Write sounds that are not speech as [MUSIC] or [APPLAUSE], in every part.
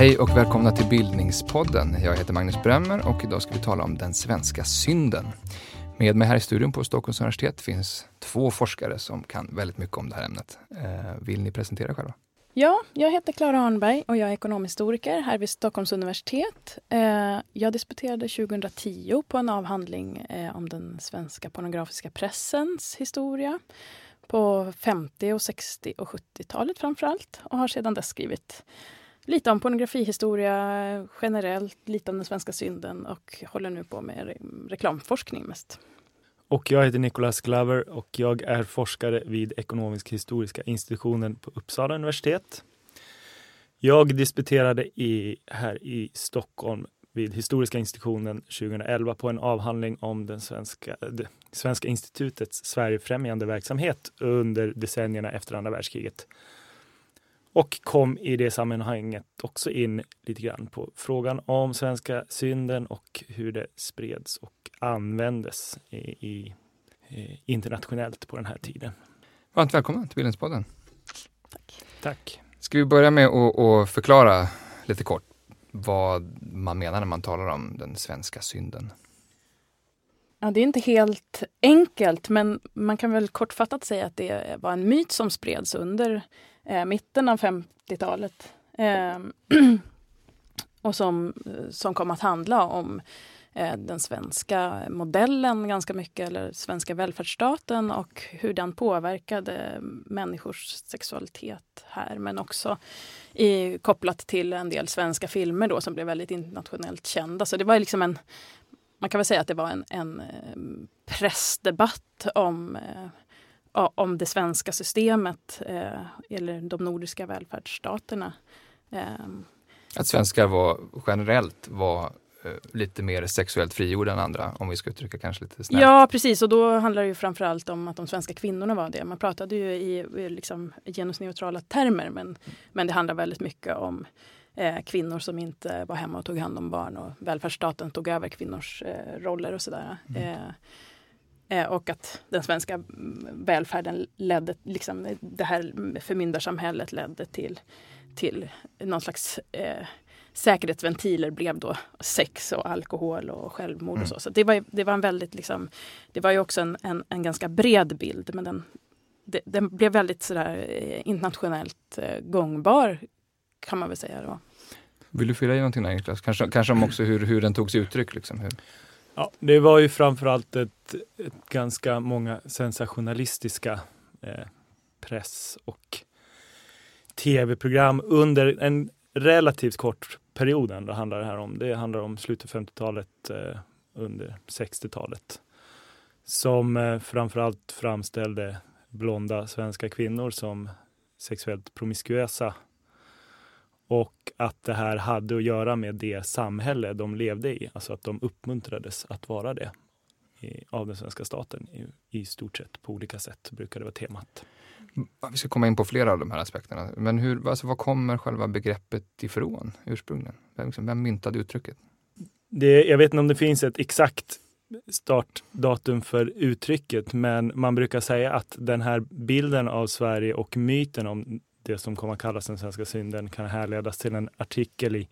Hej och välkomna till Bildningspodden. Jag heter Magnus Bremmer och idag ska vi tala om den svenska synden. Med mig här i studion på Stockholms universitet finns två forskare som kan väldigt mycket om det här ämnet. Eh, vill ni presentera er själva? Ja, jag heter Klara Arnberg och jag är ekonomhistoriker här vid Stockholms universitet. Eh, jag disputerade 2010 på en avhandling eh, om den svenska pornografiska pressens historia på 50 och 60 och 70-talet framför allt och har sedan dess skrivit lite om pornografihistoria eh, generellt, lite om den svenska synden och håller nu på med reklamforskning mest. Och jag heter Nicholas Glover och jag är forskare vid Ekonomisk historiska institutionen på Uppsala universitet. Jag disputerade i, här i Stockholm vid Historiska institutionen 2011 på en avhandling om den svenska, det Svenska institutets Sverigefrämjande verksamhet under decennierna efter andra världskriget. Och kom i det sammanhanget också in lite grann på frågan om svenska synden och hur det spreds och användes i, i, internationellt på den här tiden. Varmt välkommen till Bildningspodden. Tack. Tack. Ska vi börja med att, att förklara lite kort vad man menar när man talar om den svenska synden? Ja, det är inte helt enkelt, men man kan väl kortfattat säga att det var en myt som spreds under eh, mitten av 50-talet. Eh, [CLEARS THROAT] och som, som kom att handla om eh, den svenska modellen ganska mycket, eller svenska välfärdsstaten och hur den påverkade människors sexualitet här, men också i, kopplat till en del svenska filmer då som blev väldigt internationellt kända. Så det var liksom en, man kan väl säga att det var en, en eh, pressdebatt om eh, om det svenska systemet eh, eller de nordiska välfärdsstaterna. Eh. Att svenskar var generellt var eh, lite mer sexuellt frigjorda än andra, om vi ska uttrycka kanske lite snällt. Ja, precis. Och då handlar det ju framförallt om att de svenska kvinnorna var det. Man pratade ju i liksom, genusneutrala termer, men, men det handlar väldigt mycket om eh, kvinnor som inte var hemma och tog hand om barn och välfärdsstaten tog över kvinnors eh, roller och sådär. Mm. Eh, och att den svenska välfärden ledde, liksom, det här förmyndarsamhället ledde till, till någon slags eh, säkerhetsventiler blev då sex och alkohol och självmord mm. och så. Så det var, det var en väldigt, liksom, det var ju också en, en, en ganska bred bild men den, det, den blev väldigt sådär eh, internationellt eh, gångbar kan man väl säga då. Vill du fylla i någonting där Niklas? Kanske, kanske om också hur, hur den tog sig uttryck? Liksom, hur? Ja, det var ju framförallt ett, ett ganska många sensationalistiska eh, press och tv-program under en relativt kort period ändå handlar det här om. Det handlar om slutet av 50-talet, eh, under 60-talet. Som eh, framförallt framställde blonda svenska kvinnor som sexuellt promiskuösa och att det här hade att göra med det samhälle de levde i, alltså att de uppmuntrades att vara det i, av den svenska staten i, i stort sett på olika sätt brukar det vara temat. Vi ska komma in på flera av de här aspekterna. Men hur, alltså, var kommer själva begreppet ifrån ursprungligen? Vem, liksom, vem myntade uttrycket? Det, jag vet inte om det finns ett exakt startdatum för uttrycket, men man brukar säga att den här bilden av Sverige och myten om det som kommer att kallas den svenska synden kan härledas till en artikel i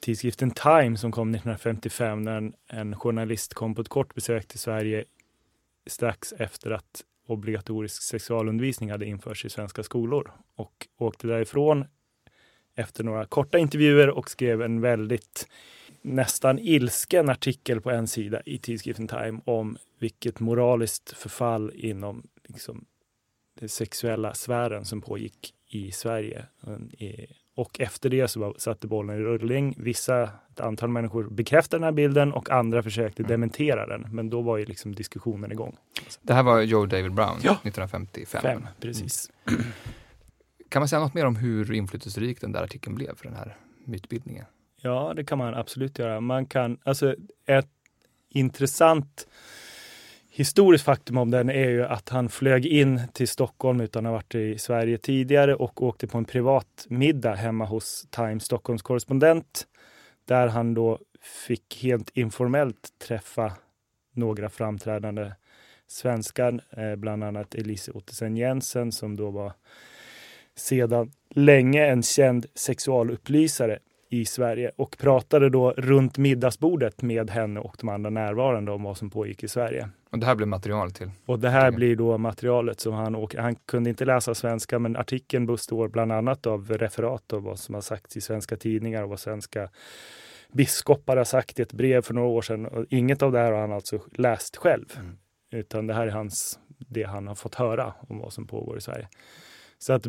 tidskriften Time som kom 1955 när en, en journalist kom på ett kort besök till Sverige strax efter att obligatorisk sexualundervisning hade införts i svenska skolor och åkte därifrån efter några korta intervjuer och skrev en väldigt nästan ilsken artikel på en sida i tidskriften Time om vilket moraliskt förfall inom liksom, den sexuella sfären som pågick i Sverige. Och efter det så satte bollen i rullning. Vissa, ett antal människor bekräftade den här bilden och andra försökte mm. dementera den. Men då var ju liksom diskussionen igång. Det här var Joe David Brown ja. 1955. Fem, precis. Mm. Kan man säga något mer om hur inflytelserik den där artikeln blev för den här mytbildningen? Ja, det kan man absolut göra. Man kan, alltså ett intressant historiskt faktum om den är ju att han flög in till Stockholm utan att ha varit i Sverige tidigare och åkte på en privat middag hemma hos Times Stockholms korrespondent där han då fick helt informellt träffa några framträdande svenskar, eh, bland annat Elise Ottesen Jensen som då var sedan länge en känd sexualupplysare i Sverige och pratade då runt middagsbordet med henne och de andra närvarande om vad som pågick i Sverige. Och det här blir material till? Och det här blir då materialet som han åker. Han kunde inte läsa svenska, men artikeln består bland annat av referat av vad som har sagts i svenska tidningar och vad svenska biskopar har sagt i ett brev för några år sedan. Och inget av det här har han alltså läst själv, mm. utan det här är hans, det han har fått höra om vad som pågår i Sverige. Så att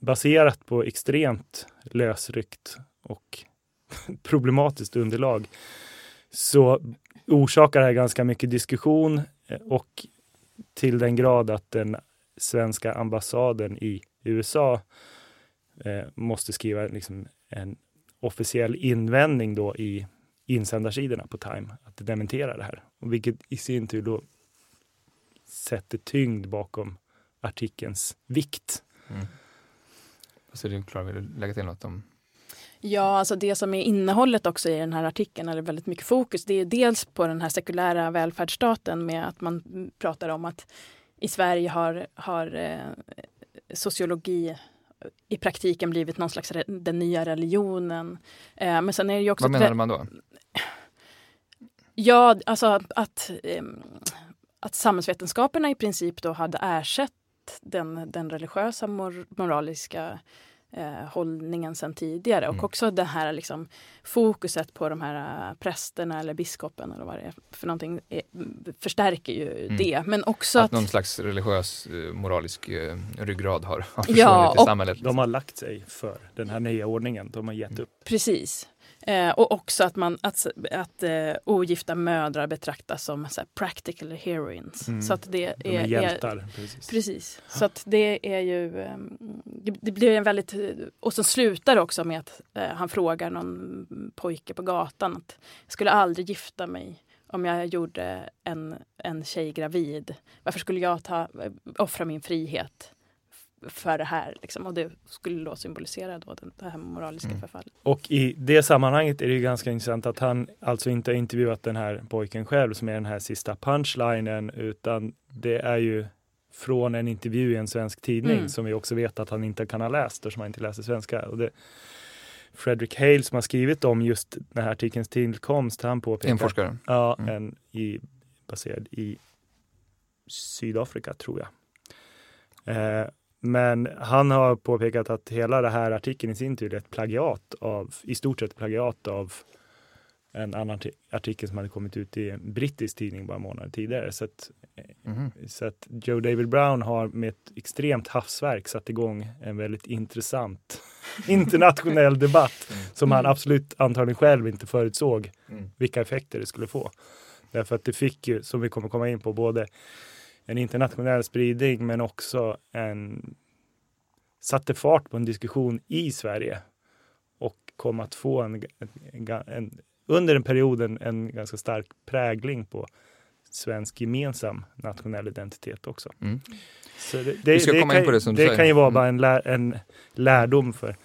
baserat på extremt lösryckt och [LAUGHS] problematiskt underlag så orsakar det här ganska mycket diskussion eh, och till den grad att den svenska ambassaden i USA eh, måste skriva liksom en officiell invändning då i insändarsidorna på Time att dementera det här. Och vilket i sin tur då sätter tyngd bakom artikelns vikt. Mm. Så du klarar vill du lägga till något om Ja, alltså det som är innehållet också i den här artikeln, eller väldigt mycket fokus, det är dels på den här sekulära välfärdsstaten med att man pratar om att i Sverige har, har eh, sociologi i praktiken blivit någon slags den nya religionen. Eh, men sen är det också... Vad menar man då? Ja, alltså att, att, eh, att samhällsvetenskaperna i princip då hade ersatt den, den religiösa mor moraliska eh, hållningen sen tidigare. Mm. Och också det här liksom, fokuset på de här äh, prästerna eller biskopen eller vad det är för någonting är, förstärker ju mm. det. Men också att, att någon slags religiös äh, moralisk uh, ryggrad har, har försvunnit ja, i samhället. De har lagt sig för den här nya ordningen. De har gett mm. upp. Precis. Eh, och också att, man, att, att eh, ogifta mödrar betraktas som så här, practical heroines. Mm. Så att det är, De är hjältar. Är, precis. precis. Så att det är ju... Eh, det blir en väldigt... Och så slutar det också med att eh, han frågar någon pojke på gatan att jag skulle aldrig gifta mig om jag gjorde en, en tjej gravid. Varför skulle jag ta, eh, offra min frihet för det här. Liksom. Och det skulle då symbolisera då det här moraliska mm. förfallet. Och i det sammanhanget är det ganska intressant att han alltså inte har intervjuat den här pojken själv som är den här sista punchlinen utan det är ju från en intervju i en svensk tidning mm. som vi också vet att han inte kan ha läst eftersom han inte läser svenska. Och det, Fredrik Hale som har skrivit om just den här artikelns tillkomst, han påpekar... En forskare? Ja, mm. en i, baserad i Sydafrika tror jag. Eh, men han har påpekat att hela den här artikeln i sin tur är ett plagiat av, i stort sett plagiat av en annan artikel som hade kommit ut i en brittisk tidning bara månader tidigare. Så att, mm. så att Joe David Brown har med ett extremt havsverk satt igång en väldigt intressant [LAUGHS] internationell debatt mm. som han absolut antagligen själv inte förutsåg mm. vilka effekter det skulle få. Därför att det fick ju, som vi kommer komma in på, både en internationell spridning men också en satte fart på en diskussion i Sverige och kom att få en, en, en under en period en, ganska stark prägling på svensk gemensam nationell identitet också. Mm. Så det, det, det, kan, det, kan, ju vara bara mm. en, lär, en lärdom för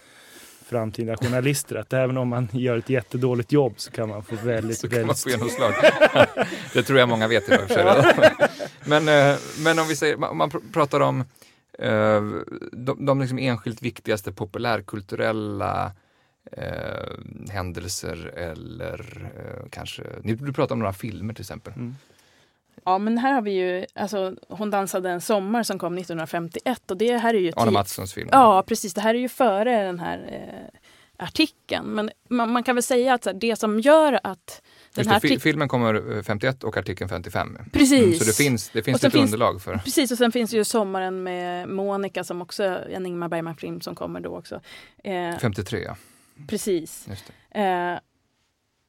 framtida journalister att även om man gör ett jättedåligt jobb så kan man få väldigt... så kan man få genomslag. det tror jag många vet idag [LAUGHS] men, eh, men om vi säger, om man pratar om eh, de, de liksom enskilt viktigaste populärkulturella eh, händelser eller eh, kanske, du pratar om några filmer till exempel. Mm. Ja men här har vi ju, alltså Hon dansade en sommar som kom 1951 och det här är ju... Arne Mattssons film. Ja precis, det här är ju före den här eh, artikeln. Men man, man, kan väl säga att det som gör att den här det, filmen kommer 51 eh, och artikeln 55. Precis. Mm, så det finns, det finns ett underlag för... Precis, och sen finns ju Sommaren med Monica som också en Ingmar Bergman-film som kommer då också. Eh, 53 ja. Precis. Eh,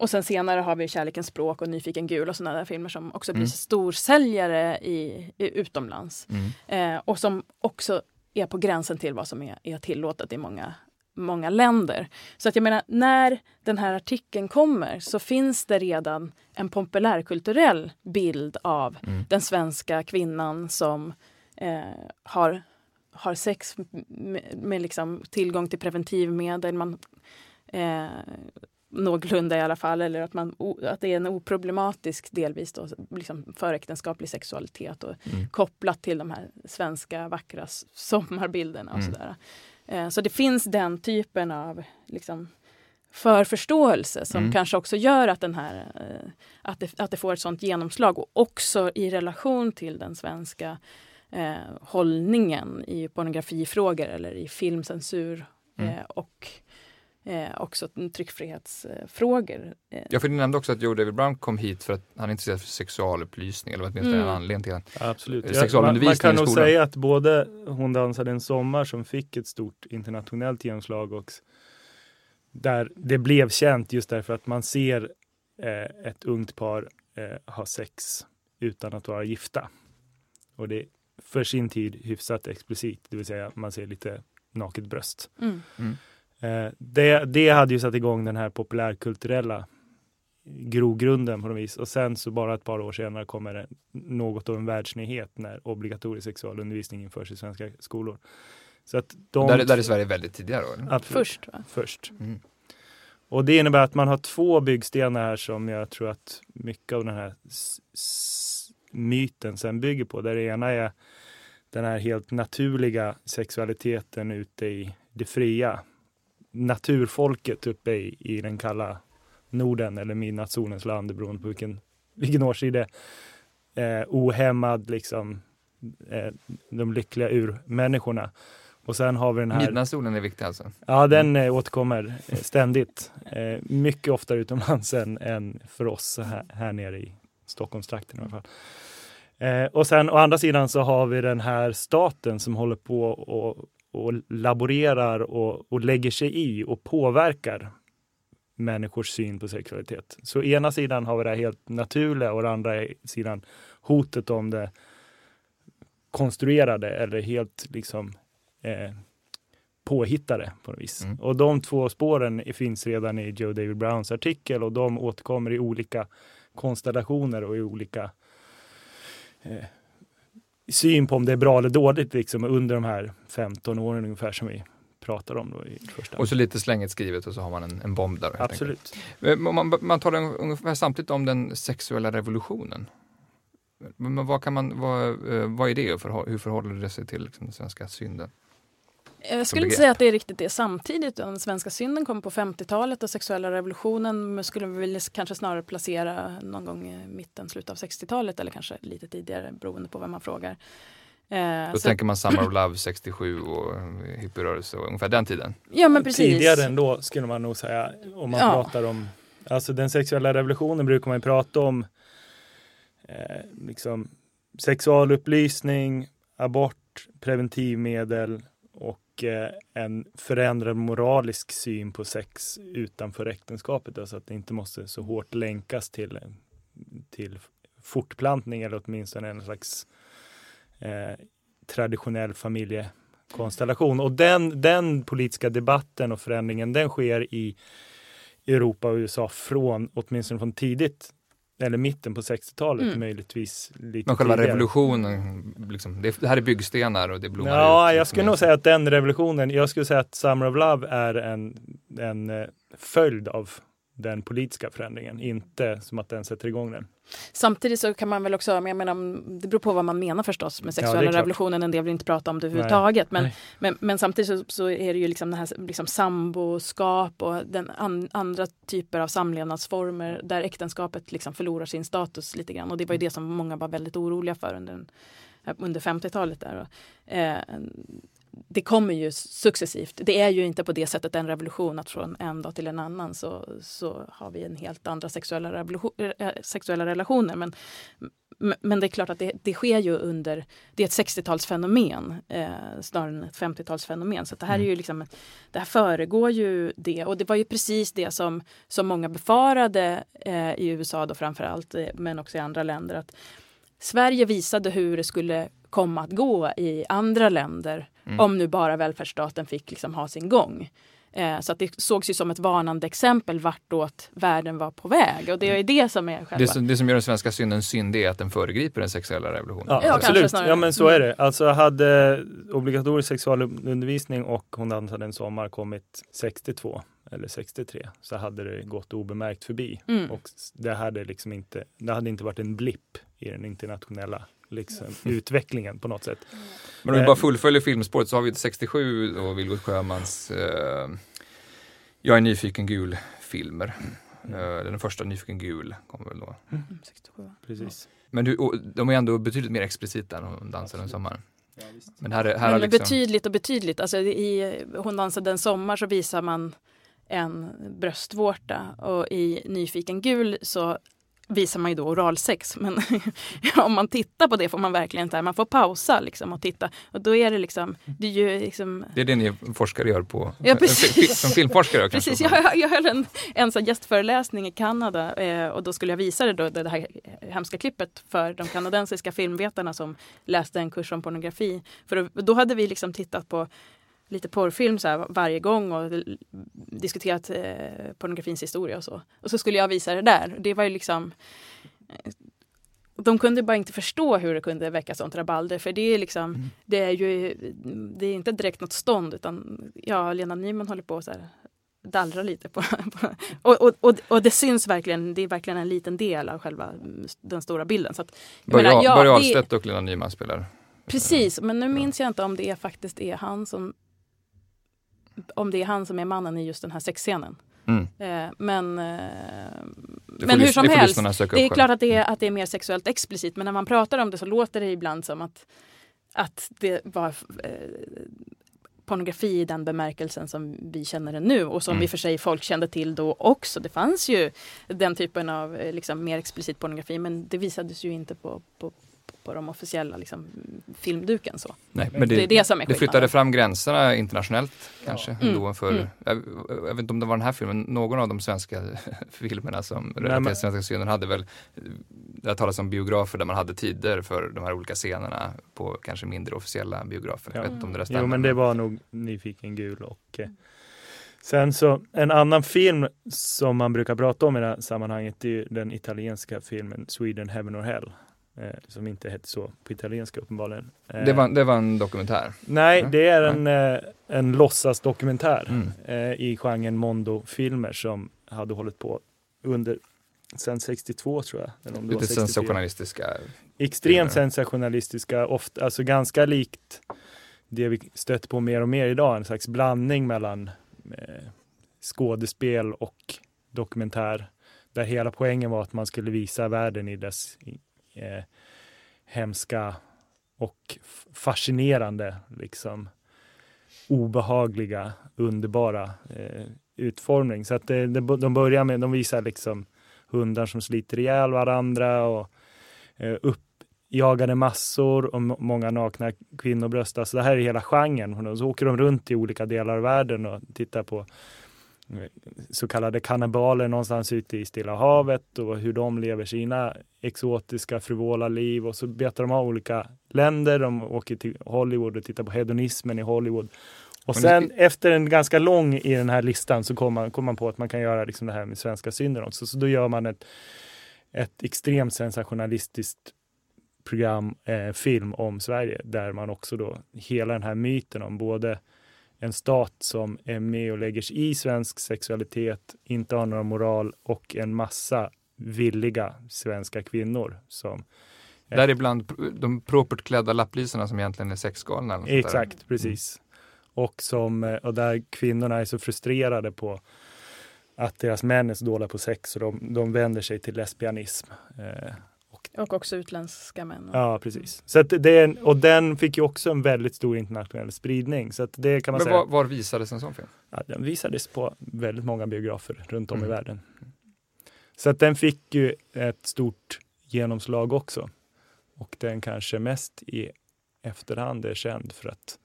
och sen senare har vi Kärlekens språk och Nyfiken gul och sådana där filmer som också blir mm. storsäljare i, i utomlands. Mm. Eh, och som också är på gränsen till vad som är, är tillåtet i många, många länder. Så att jag menar, när den här artikeln kommer så finns det redan en populärkulturell bild av mm. den svenska kvinnan som eh, har, har sex med, med liksom tillgång till preventivmedel. Man, eh, någorlunda i alla fall, eller att, man, att det är en oproblematisk delvis då, liksom föräktenskaplig sexualitet och mm. kopplat till de här svenska vackra sommarbilderna och mm. sådär. Eh, så det finns den typen av liksom, förförståelse som mm. kanske också gör att, den här, eh, att, det, att det får ett sånt genomslag och också i relation till den svenska eh, hållningen i pornografifrågor eller i filmcensur mm. eh, och eh, också tryckfrihetsfrågor. Eh. Ja, för du nämnde också att Joe David Brown kom hit för att han är intresserad för sexualupplysning, eller åtminstone mm. en anledning till att Absolut. Sexualundervisning man, man kan nog säga att både Hon dansade en sommar som fick ett stort internationellt genomslag och där det blev känt just därför att man ser eh, ett ungt par eh, ha sex utan att vara gifta. Och det är för sin tid hyfsat explicit, det vill säga man ser lite naket bröst. Mm. Mm. Eh, det, det hade ju satt igång den här populärkulturella grogrunden på något vis. Och sen så bara ett par år senare kommer det något av en världsnyhet när obligatorisk sexualundervisning införs i svenska skolor. Så att de där, där är Sverige väldigt tidiga då? Absolut. Först. Va? Först. Mm. Och det innebär att man har två byggstenar här som jag tror att mycket av den här myten sen bygger på. Där det ena är den här helt naturliga sexualiteten ute i det fria. Naturfolket uppe i, i den kalla Norden eller midnattssolens land beroende på vilken, vilken är. Eh, ohämmad liksom eh, de lyckliga urmänniskorna. Och sen har vi den här... Midnattssolen är viktig alltså? Ja, den eh, återkommer eh, ständigt. Eh, mycket oftare utomlands än, än för oss här, här nere i Stockholmstrakten i alla fall. Eh, och sen å andra sidan så har vi den här staten som håller på och, och laborerar och, och lägger sig i och påverkar människors syn på sexualitet. Så ena sidan har vi det helt naturliga och andra sidan hotet om det konstruerade eller helt liksom eh, påhittade på något vis. Mm. Och de två spåren finns redan i Joe David Browns artikel och de återkommer i olika konstellationer och i olika eh, syn på om det är bra eller dåligt liksom, under de här 15 åren ungefär som vi pratar om. Då i första. Och så lite slängigt skrivet och så har man en, en bomb där. Absolut. Man, man talar ungefär samtidigt om den sexuella revolutionen. Men vad, kan man, vad, eh, vad är det och hur förhåller det sig till liksom, den svenska synden? Jag skulle inte säga att det är riktigt det samtidigt. Den svenska synden kom på 50-talet och sexuella revolutionen skulle vi väl kanske snarare placera någon gång i mitten, slutet av 60-talet eller kanske lite tidigare beroende på vem man frågar. Eh, Då så... tänker man Summer of [CLEARS THROAT] Love 67 och hippierörelse och ungefär den tiden. Ja men precis. Tidigare ändå skulle man nog säga om man ja. pratar om, alltså den sexuella revolutionen brukar man prata om eh, liksom sexualupplysning, abort, preventivmedel och en förändrad moralisk syn på sex utanför äktenskapet. Alltså att det inte måste så hårt länkas till, till fortplantning eller åtminstone en slags eh, traditionell familjekonstellation. Och den, den politiska debatten och förändringen den sker i Europa och USA från, åtminstone från tidigt eller mitten på 60-talet mm. möjligtvis. Lite Men själva tidigare. revolutionen, liksom, det, det, här är byggstenar och det blommar Ja, ut, jag skulle nog säga att den revolutionen, jag skulle säga att Summer of Love är en, en eh, följd av den politiska förändringen, inte som att den sätter igång den. Samtidigt så kan man väl också, jag menar, det beror på vad man menar förstås med sexuella ja, revolutionen, en del vill inte prata om det överhuvudtaget. Men, men, men, samtidigt så, så, är det ju liksom det här liksom samboskap och den an, andra typer av samlevnadsformer där äktenskapet liksom förlorar sin status lite grann. Och det var ju det som många var väldigt oroliga för under, under 50-talet. Där. Eh, det kommer ju successivt. Det är ju inte på det sättet en revolution att från en dag till en annan så, så har vi en helt andra sexuella, äh, sexuella relationer. Men, men det är klart att det, det sker ju under, det är ett 60-talsfenomen eh, snarare än ett 50-talsfenomen. Så det här är ju mm. liksom, det här föregår ju det och det var ju precis det som, som många befarade eh, i USA då framförallt, eh, men också i andra länder. att Sverige visade hur det skulle komma att gå i andra länder mm. om nu bara välfärdsstaten fick liksom ha sin gång. Eh, så att det sågs ju som ett varnande exempel vartåt världen var på väg och det är det som är själva... Det som, det som gör den svenska synden synd är att den föregriper den sexuella revolutionen. Ja, ja absolut, ja men så är det. Alltså hade obligatorisk sexualundervisning och Hon dansade en sommar kommit 62 eller 63 så hade det gått obemärkt förbi. Mm. Och det hade liksom inte, det hade inte varit en blipp i den internationella liksom, [LAUGHS] utvecklingen på något sätt. Men om vi bara fullföljer filmspåret så har vi 67 och Vilgot Sjömans eh, Jag är nyfiken gul-filmer. Mm. Eh, den första Nyfiken gul kommer väl då. Mm, 67. Precis. Men du, de är ändå betydligt mer explicita än Hon dansade en sommar. Ja. Men här, är- här Men liksom... betydligt och betydligt. Alltså i Hon dansade en sommar så visar man en bröstvårta och i Nyfiken gul så visar man ju då oralsex. Men [LAUGHS] om man tittar på det får man verkligen här, man får pausa liksom och titta. Och då är det liksom, det är ju liksom Det är det ni forskare gör på, Ja, precis. som filmforskare. Precis, jag, jag höll en, en sån gästföreläsning i Kanada eh, och då skulle jag visa det, då, det här hemska klippet för de kanadensiska filmvetarna som läste en kurs om pornografi. För då hade vi liksom tittat på lite porrfilm så här varje gång och diskuterat eh, pornografins historia och så. Och så skulle jag visa det där. Det var ju liksom eh, de kunde bara inte förstå hur det kunde väcka sånt rabalder för det är liksom Mm. det är ju det är inte direkt något stånd utan ja, Lena Nyman håller på så här dallra lite på, [LAUGHS] på och, och, och, och det syns verkligen, det är verkligen en liten del av själva mm, den stora bilden. Så att, jag Börje, ja, Ahlstedt och Lena Nyman spelar. Precis, men nu minns jag inte om det faktiskt är han som om det är han som är mannen i just den här sexscenen. Mm. Eh, men eh, Det men hur som det helst, det är klart att det är, att det är mer sexuellt explicit men när man pratar om det så låter det ibland som att, att det var eh, pornografi i den bemärkelsen som vi känner den nu och som Mm. i och för sig folk kände till då också. Det fanns ju den typen av eh, liksom, mer explicit pornografi men det visades ju inte på, på, på de officiella liksom, filmduken. Så. Nej, men Det, är det som är Det flyttade fram gränserna internationellt kanske. Mm, Då för, mm. jag, jag vet inte om det var den här filmen, någon av de svenska [LAUGHS] filmerna som till svenska synden hade väl, det har talats om biografer där man hade tider för de här olika scenerna på kanske mindre officiella biografer. Ja. Jag vet inte om det där stämmer. Jo, men det var nog Nyfiken gul och eh, sen så en annan film som man brukar prata om i det här sammanhanget är ju den italienska filmen Sweden Heaven or Hell. Eh, som inte hette så på italienska uppenbarligen. Eh, det, var, det var en dokumentär. Nej, Nej, det är en, eh, en låtsasdokumentär Mm. eh, i genren Mondo-filmer som hade hållit på under sen 62 tror jag. Eller om det Lite 64. sensationalistiska. Extremt sensationalistiska, ofta, alltså ganska likt det vi stöter på mer och mer idag, en slags blandning mellan eh, skådespel och dokumentär. Där hela poängen var att man skulle visa världen i dess eh, hemska och fascinerande, liksom obehagliga, underbara eh, utformning. Så att det, det, de börjar med, de visar liksom hundar som sliter ihjäl varandra och eh, uppjagade massor och många nakna kvinnobröst. Alltså det här är hela genren. Och så åker de runt i olika delar av världen och tittar på så kallade kannibaler någonstans ute i Stilla havet och hur de lever sina exotiska frivola liv och så betar de av olika länder. De åker till Hollywood och tittar på hedonismen i Hollywood. Och sen efter en ganska lång i den här listan så kommer man, kommer man på att man kan göra liksom det här med svenska synder också. Så då gör man ett, ett extremt sensationalistiskt program, eh, film om Sverige där man också då hela den här myten om både en stat som är med och lägger sig i svensk sexualitet, inte har några moral och en massa villiga svenska kvinnor som Däribland de propert klädda lapplisorna som egentligen är sexgalna. eller sånt där. Exakt, precis. Och, som, eh, och där kvinnorna är så frustrerade på att deras män är så dåliga på sex och de, de vänder sig till lesbianism. Eh, Och också utländska män. ja, precis. Så att det är en, och den fick ju också en väldigt stor internationell spridning. Så att det kan man Men säga. var, var visades en sån film? Ja, den visades på väldigt många biografer runt om Mm. i världen. Så att den fick ju ett stort genomslag också. Och den kanske mest i efterhand är känd för att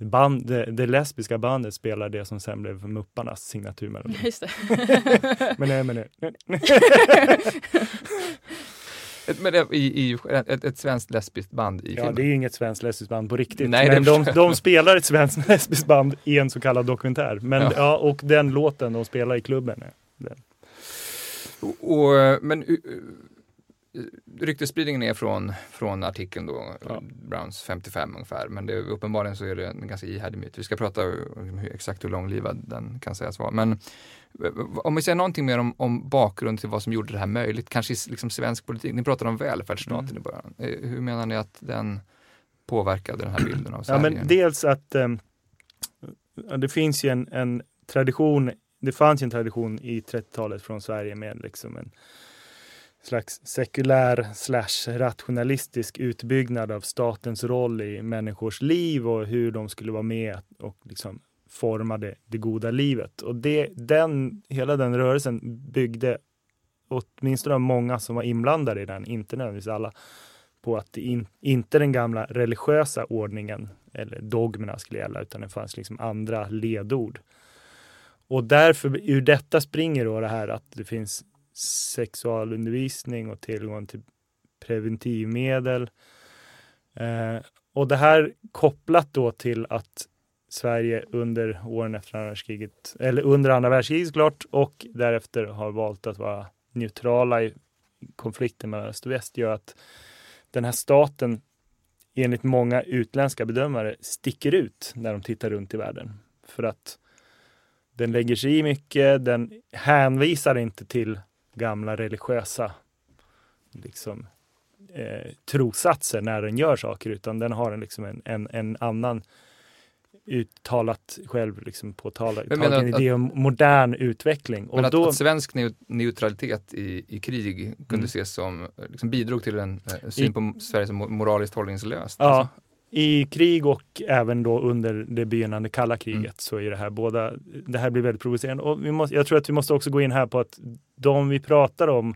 band, det, det lesbiska bandet spelar det som sen blev Mupparnas signaturmelodi. Just det. [LAUGHS] Men nej, men nej. [LAUGHS] [LAUGHS] Ett, men i, i, ett, ett svenskt lesbiskt band i Ja, filmen? det är inget svenskt lesbiskt band på riktigt. Nej, men de, de spelar ett svenskt [LAUGHS] lesbiskt band i en så kallad dokumentär. Men, Ja. ja. och den låten de spelar i klubben. är- Och, och, men ryktesspridningen är från, från artikeln då, ja. Browns 55 ungefär, men det, uppenbarligen så är det en ganska ihärdig myt. Vi ska prata om hur, exakt hur långlivad den kan sägas vara. Men om vi säger någonting mer om, om bakgrunden till vad som gjorde det här möjligt, kanske liksom svensk politik. Ni pratade om välfärdsstaten mm. i början. Eh, hur menar ni att den påverkade den här bilden av Sverige? Ja, men dels att um, det finns ju en, en tradition, det fanns ju en tradition i 30-talet från Sverige med liksom en slags sekulär slash rationalistisk utbyggnad av statens roll i människors liv och hur de skulle vara med och liksom forma det, det goda livet. Och det, den, hela den rörelsen byggde, åtminstone många som var inblandade i den, inte nödvändigtvis alla, på att in, inte den gamla religiösa ordningen eller dogmerna skulle gälla, utan det fanns liksom andra ledord. Och därför, ur detta springer då det här att det finns sexualundervisning och tillgång till preventivmedel. Eh, och det här kopplat då till att Sverige under åren efter andra världskriget, eller under andra världskriget såklart och därefter har valt att vara neutrala i konflikten mellan öst och väst gör att den här staten enligt många utländska bedömare sticker ut när de tittar runt i världen. För att den lägger sig i mycket, den hänvisar inte till gamla religiösa liksom, eh, trosatser när den gör saker, utan den har en, liksom en, en, en annan uttalat själv liksom påtalat en idé om modern utveckling. Men och att, då, att svensk neutralitet i, i krig kunde mm. ses som, liksom bidrog till en eh, syn I, på Sverige som moraliskt hållningslöst? Ja, alltså. I krig och även då under det begynnande kalla kriget mm. så är det här båda, det här blir väldigt provocerande. Och vi måste, jag tror att vi måste också gå in här på att de vi pratar om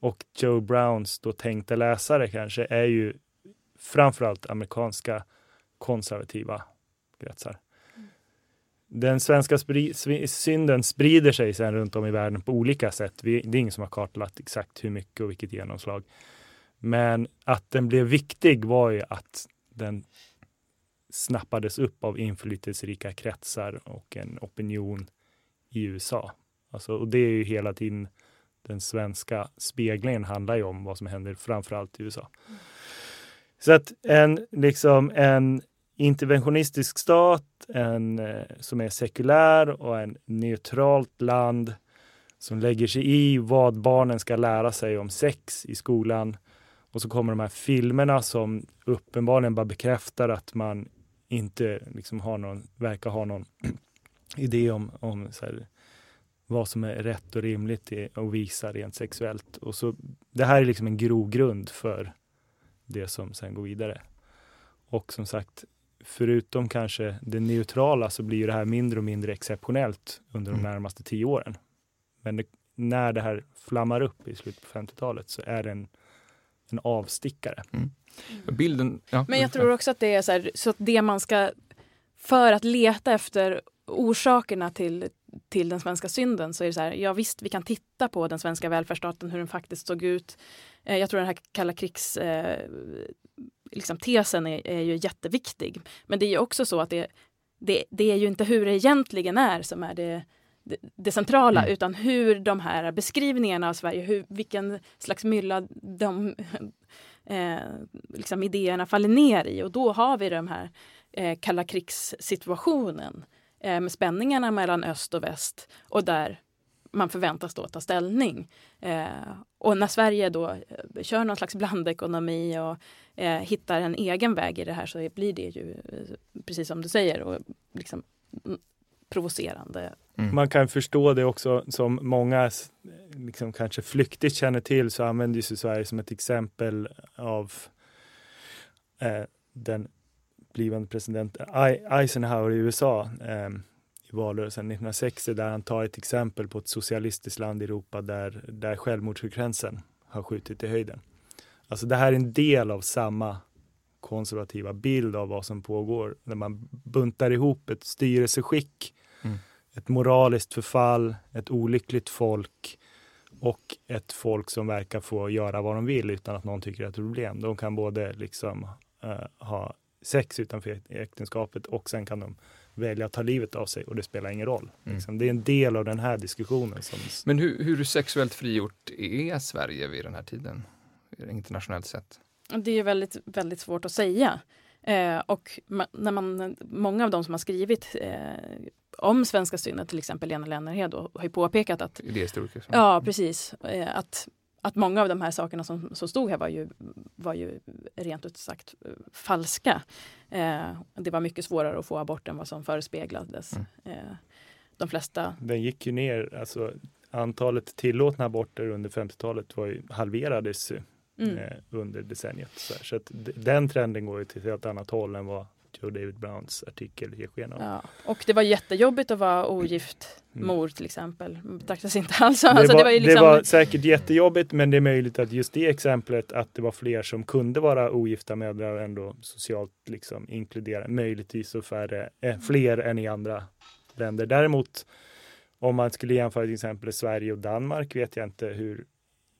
och Joe Browns då tänkta läsare kanske är ju framförallt amerikanska konservativa kretsar. Den svenska spri synden sprider sig sen runt om i världen på olika sätt. Vi, det är ingen som har kartlagt exakt hur mycket och vilket genomslag. Men att den blev viktig var ju att den snappades upp av inflytelserika kretsar och en opinion i USA. Alltså, och det är ju hela tiden den svenska speglingen handlar ju om vad som händer framförallt i USA. Så att en, liksom en interventionistisk stat, en eh, som är sekulär och en neutralt land som lägger sig i vad barnen ska lära sig om sex i skolan. Och så kommer de här filmerna som uppenbarligen bara bekräftar att man inte liksom har någon, verkar ha någon [CLEARS THROAT] idé om, om här, vad som är rätt och rimligt att visa rent sexuellt. Och så, det här är liksom en grogrund för det som sen går vidare. Och som sagt, förutom kanske det neutrala så blir det här mindre och mindre exceptionellt under de mm. närmaste tio åren. Men det, när det här flammar upp i slutet på 50-talet så är det en, en avstickare. Mm. Bilden, ja. Men jag tror också att det är så, här, så att det man ska, för att leta efter orsakerna till, till den svenska synden så är det så här, ja visst vi kan titta på den svenska välfärdsstaten, hur den faktiskt såg ut. Eh, jag tror den här kalla krigs eh, liksom, tesen är, är ju jätteviktig. Men det är ju också så att det, det, det är ju inte hur det egentligen är som är det, det, det centrala mm. utan hur de här beskrivningarna av Sverige, hur, vilken slags mylla de [LAUGHS] eh, liksom idéerna faller ner i. Och då har vi den här eh, kalla krigssituationen eh, med spänningarna mellan öst och väst och där man förväntas då ta ställning. Eh, och när Sverige då eh, kör någon slags blandekonomi och eh, hittar en egen väg i det här så blir det ju, eh, precis som du säger, och liksom mm, provocerande. Mm. Man kan förstå det också som många liksom kanske flyktigt känner till så använder ju Sverige som ett exempel av eh, den blivande presidenten Eisenhower i USA. Eh, i valrörelsen 1960 där han tar ett exempel på ett socialistiskt land i Europa där, där självmordsfrekvensen har skjutit i höjden. Alltså det här är en del av samma konservativa bild av vad som pågår när man buntar ihop ett styrelseskick, mm. ett moraliskt förfall, ett olyckligt folk och ett folk som verkar få göra vad de vill utan att någon tycker att det är ett problem. De kan både liksom uh, ha sex utanför äktenskapet och sen kan de välja att ta livet av sig och det spelar ingen roll. Mm. Liksom. Det är en del av den här diskussionen. Som... Men hur, hur sexuellt frigjort är Sverige vid den här tiden? internationellt sett? Det är väldigt, väldigt svårt att säga. Eh, och ma när man, många av de som har skrivit eh, om svenska synden, till exempel Lena Lennerhed, har ju påpekat att... Idéhistoriker. Ja, precis. Eh, att, att många av de här sakerna som, som stod här var ju, var ju rent ut sagt eh, falska. Eh, det var mycket svårare att få abort än vad som förespeglades. Mm. Eh, de flesta... Den gick ju ner, alltså antalet tillåtna aborter under 50-talet var ju, halverades mm. eh, under decenniet. Så, så att den trenden går ju till ett helt annat håll än vad Joe David Browns artikel ger sken av. Ja, och det var jättejobbigt att vara ogift mm. mor till exempel. Betraktas inte alls det, alltså, var, det, var liksom... det var säkert jättejobbigt men det är möjligt att just det exemplet att det var fler som kunde vara ogifta mödrar och ändå socialt liksom inkludera. Möjligtvis så färre, eh, fler än i andra länder. Däremot om man skulle jämföra till exempel Sverige och Danmark vet jag inte hur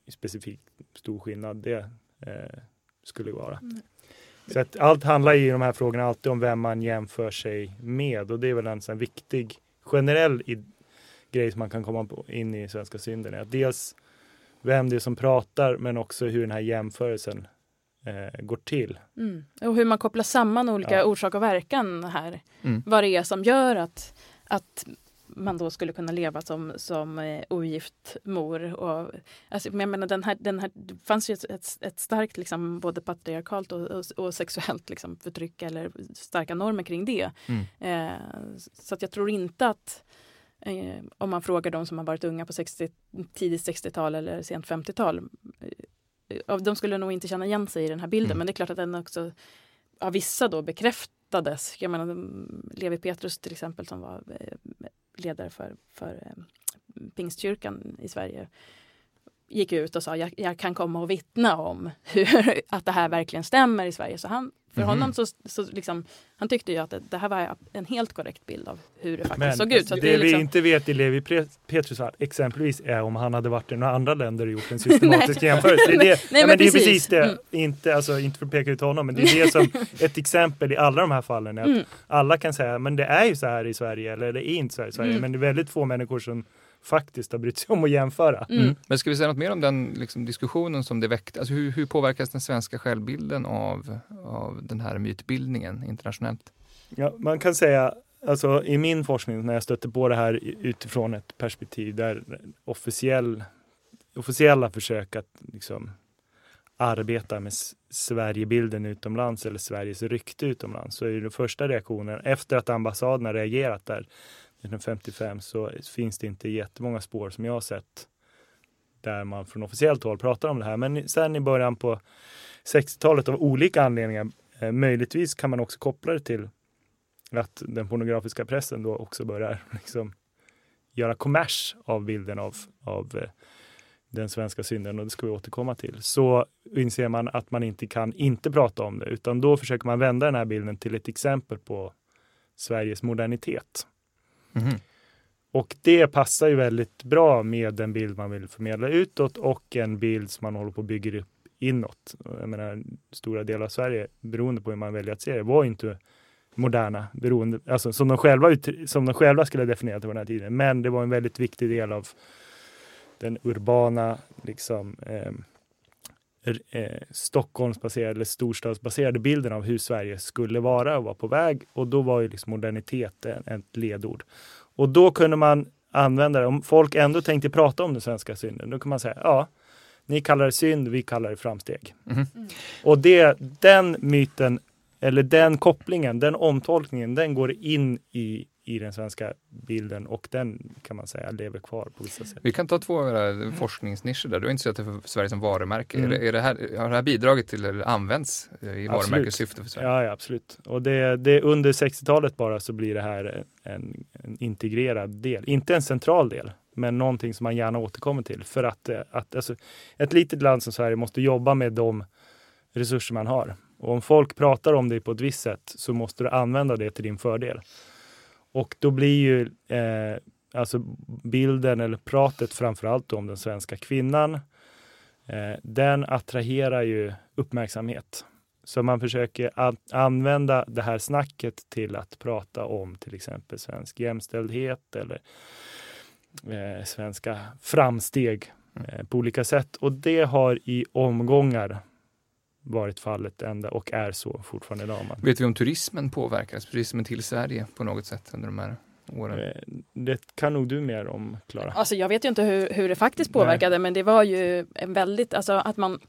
specifikt stor skillnad det eh, skulle vara. Mm. Så att allt handlar i de här frågorna alltid om vem man jämför sig med och det är väl en sån viktig generell grej som man kan komma in i svenska synden. Att dels vem det är som pratar men också hur den här jämförelsen eh, går till. Mm. Och hur man kopplar samman olika ja. orsak och verkan här. Mm. Vad det är som gör att, att man då skulle kunna leva som, som eh, ogift mor. Och, alltså, jag menar, den här, den här, det fanns ju ett, ett, ett starkt liksom, både patriarkalt och, och, och, sexuellt liksom, förtryck eller starka normer kring det. Mm. Eh, så att jag tror inte att eh, om man frågar de som har varit unga på 60, tidigt 60-tal eller sent 50-tal eh, de skulle nog inte känna igen sig i den här bilden mm. men det är klart att den också av vissa då bekräftades. Jag menar, Levi Petrus till exempel som var eh, ledare för, för ehm, Pingstkyrkan i Sverige gick ut och sa jag, jag kan komma och vittna om hur, [LAUGHS] att det här verkligen stämmer i Sverige. Så han, för mm. honom så, så liksom, han tyckte ju att det, det, här var en helt korrekt bild av hur det faktiskt Men, såg ut. Så det, det liksom... vi inte vet i Levi Petrus exempelvis är om han hade varit i några andra länder och gjort en systematisk [LAUGHS] jämförelse. Det är, Nej, ja, men det är precis det. Mm. Inte, alltså, inte för att peka ut honom, men det är det som [LAUGHS] ett exempel i alla de här fallen. Är att mm. Alla kan säga men det är ju så här i Sverige eller det är inte så här i Sverige. Mm. Men det är väldigt få människor som faktiskt har brytt sig om att jämföra. Mm. mm. Men ska vi säga något mer om den liksom, diskussionen som det väckte? Alltså, hur, hur påverkas den svenska självbilden av, av den här mytbildningen internationellt? Ja, man kan säga, alltså i min forskning när jag stötte på det här utifrån ett perspektiv där officiell, officiella försök att liksom arbeta med Sverigebilden utomlands eller Sveriges rykte utomlands så är den första reaktionen efter att ambassaderna reagerat där 1955 så finns det inte jättemånga spår som jag har sett där man från officiellt håll pratar om det här. Men sen i början på 60-talet av olika anledningar, eh, möjligtvis kan man också koppla det till att den pornografiska pressen då också börjar [LAUGHS] liksom göra kommers av bilden av, av eh, den svenska synden och det ska vi återkomma till. Så inser man att man inte kan inte prata om det utan då försöker man vända den här bilden till ett exempel på Sveriges modernitet. Mm. Och det passar ju väldigt bra med den bild man vill förmedla utåt och en bild som man håller på att bygga upp inåt. Jag menar, stora delar av Sverige, beroende på hur man väljer att se det, var inte moderna, beroende, alltså som de själva, som de själva skulle definiera det på den här tiden. Men det var en väldigt viktig del av den urbana, liksom, eh, eh, Stockholmsbaserade eller storstadsbaserade bilden av hur Sverige skulle vara och var på väg. Och då var ju liksom modernitet ett ledord. Och då kunde man använda det. Om folk ändå tänkte prata om den svenska synden, då kan man säga ja, ni kallar det synd, vi kallar det framsteg. Mm. Mm. Och det, den myten, eller den kopplingen, den omtolkningen, den går in i i den svenska bilden och den kan man säga lever kvar på vissa sätt. Vi kan ta två forskningsnischer där. Du har inte sett det för Sverige som varumärke. Mm. Är det, är det här, har det här bidragit till eller använts i varumärkessyfte för Sverige? Ja, ja absolut. Och det, det, under 60-talet bara så blir det här en, en, integrerad del. Inte en central del, men någonting som man gärna återkommer till. För att, att alltså, ett litet land som Sverige måste jobba med de resurser man har. Och om folk pratar om det på ett visst sätt så måste du använda det till din fördel. Och då blir ju eh, alltså bilden eller pratet framförallt om den svenska kvinnan. Eh, den attraherar ju uppmärksamhet. Så man försöker använda det här snacket till att prata om till exempel svensk jämställdhet eller eh, svenska framsteg eh, på olika sätt. Och det har i omgångar varit fallet ända och är så fortfarande idag. Man. Vet vi om turismen påverkas, turismen till Sverige på något sätt under de här åren? Eh, Det kan nog du mer om, Klara. Alltså jag vet ju inte hur, hur det faktiskt påverkade men det var ju en väldigt, alltså att man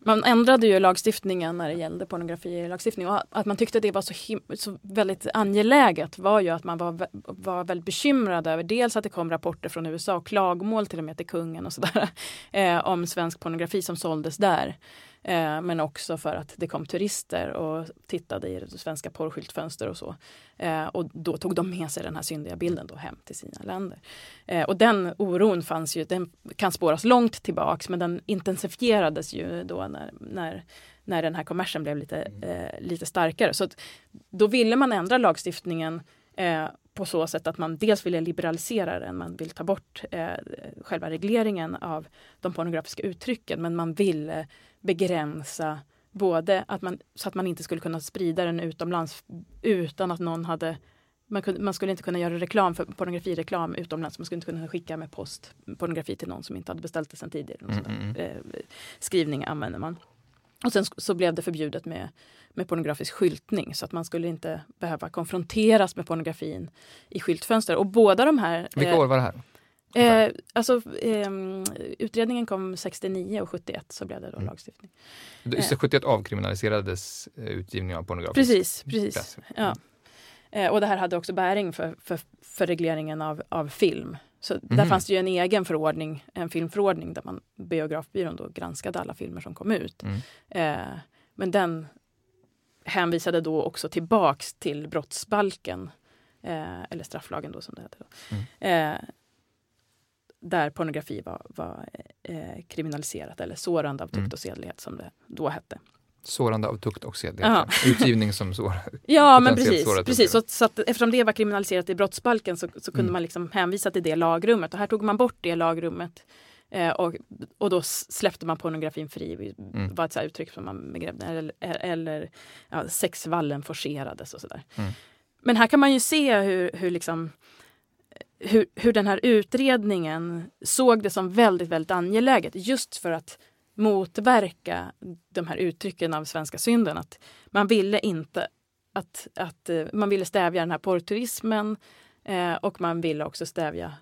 man ändrade ju lagstiftningen när det gällning pornografilagstiftning och att man tyckte det var så, him- så väldigt angeläget var ju att man var, vä- var väldigt bekymrad över dels att det kom rapporter från USA och klagomål till och med till kungen och sådär [LAUGHS] eh, om svensk pornografi som såldes där. Eh, men också för att det kom turister och tittade i svenska porrskyltfönster och så. Eh, och då tog de med sig den här syndiga bilden då hem till sina länder. Eh, och den oron fanns ju, den kan spåras långt tillbaks men den intensifierades ju då när, när, när den här kommersen blev lite, eh, lite starkare. Så att, då ville man ändra lagstiftningen eh, på så sätt att man dels ville liberalisera den, man vill ta bort eh, själva regleringen av de pornografiska uttrycken men man ville begränsa både att man, så att man inte skulle kunna sprida den utomlands utan att någon hade man, kunde, man skulle inte kunna göra reklam för pornografireklam utomlands. Man skulle inte kunna skicka med post pornografi till någon som inte hade beställt det sedan tidigare. Mm, sån där, mm, eh, skrivning använder man. Och sen så blev det förbjudet med, med pornografisk skyltning så att man skulle inte behöva konfronteras med pornografin i skyltfönster. Och båda de här... Vilka eh, år var det här? Eh, alltså, ehm, utredningen kom 69 och 71 så blev det då Mm. lagstiftning. Du- 71 avkriminaliserades eh, utgivning av pornografisk Precis, precis. press. Ja. Eh, och det här hade också bäring för, för, för regleringen av, av film. Så där Mhm. fanns det ju en egen förordning, en filmförordning där man, biografbyrån då granskade alla filmer som kom ut. Mm. Eh, men den hänvisade då också tillbaks till brottsbalken, eh, eller strafflagen då som det heter. Då. Mm. Där pornografi var, var eh, kriminaliserat, eller sårande av tukt Mm. och sedlighet som det då hette. Sårande av tukt och sedlighet. Utgivning som sår. [LAUGHS] Ja, men precis. precis. Så, så att, eftersom det var kriminaliserat i brottsbalken så, så kunde Mm. man liksom hänvisa till det lagrummet. Och här tog man bort det lagrummet. Eh, och, och då släppte man pornografin fri. Mm. var ett så uttryck som man begrep. Eller, eller ja, sexvallen forcerades och sådär. Mm. Men här kan man ju se hur, hur liksom hur, hur den här utredningen såg det som väldigt, väldigt angeläget just för att motverka de här uttrycken av svenska synden. Att man ville inte att, att eh, man ville stävja den här porrturismen eh, och man ville också stävja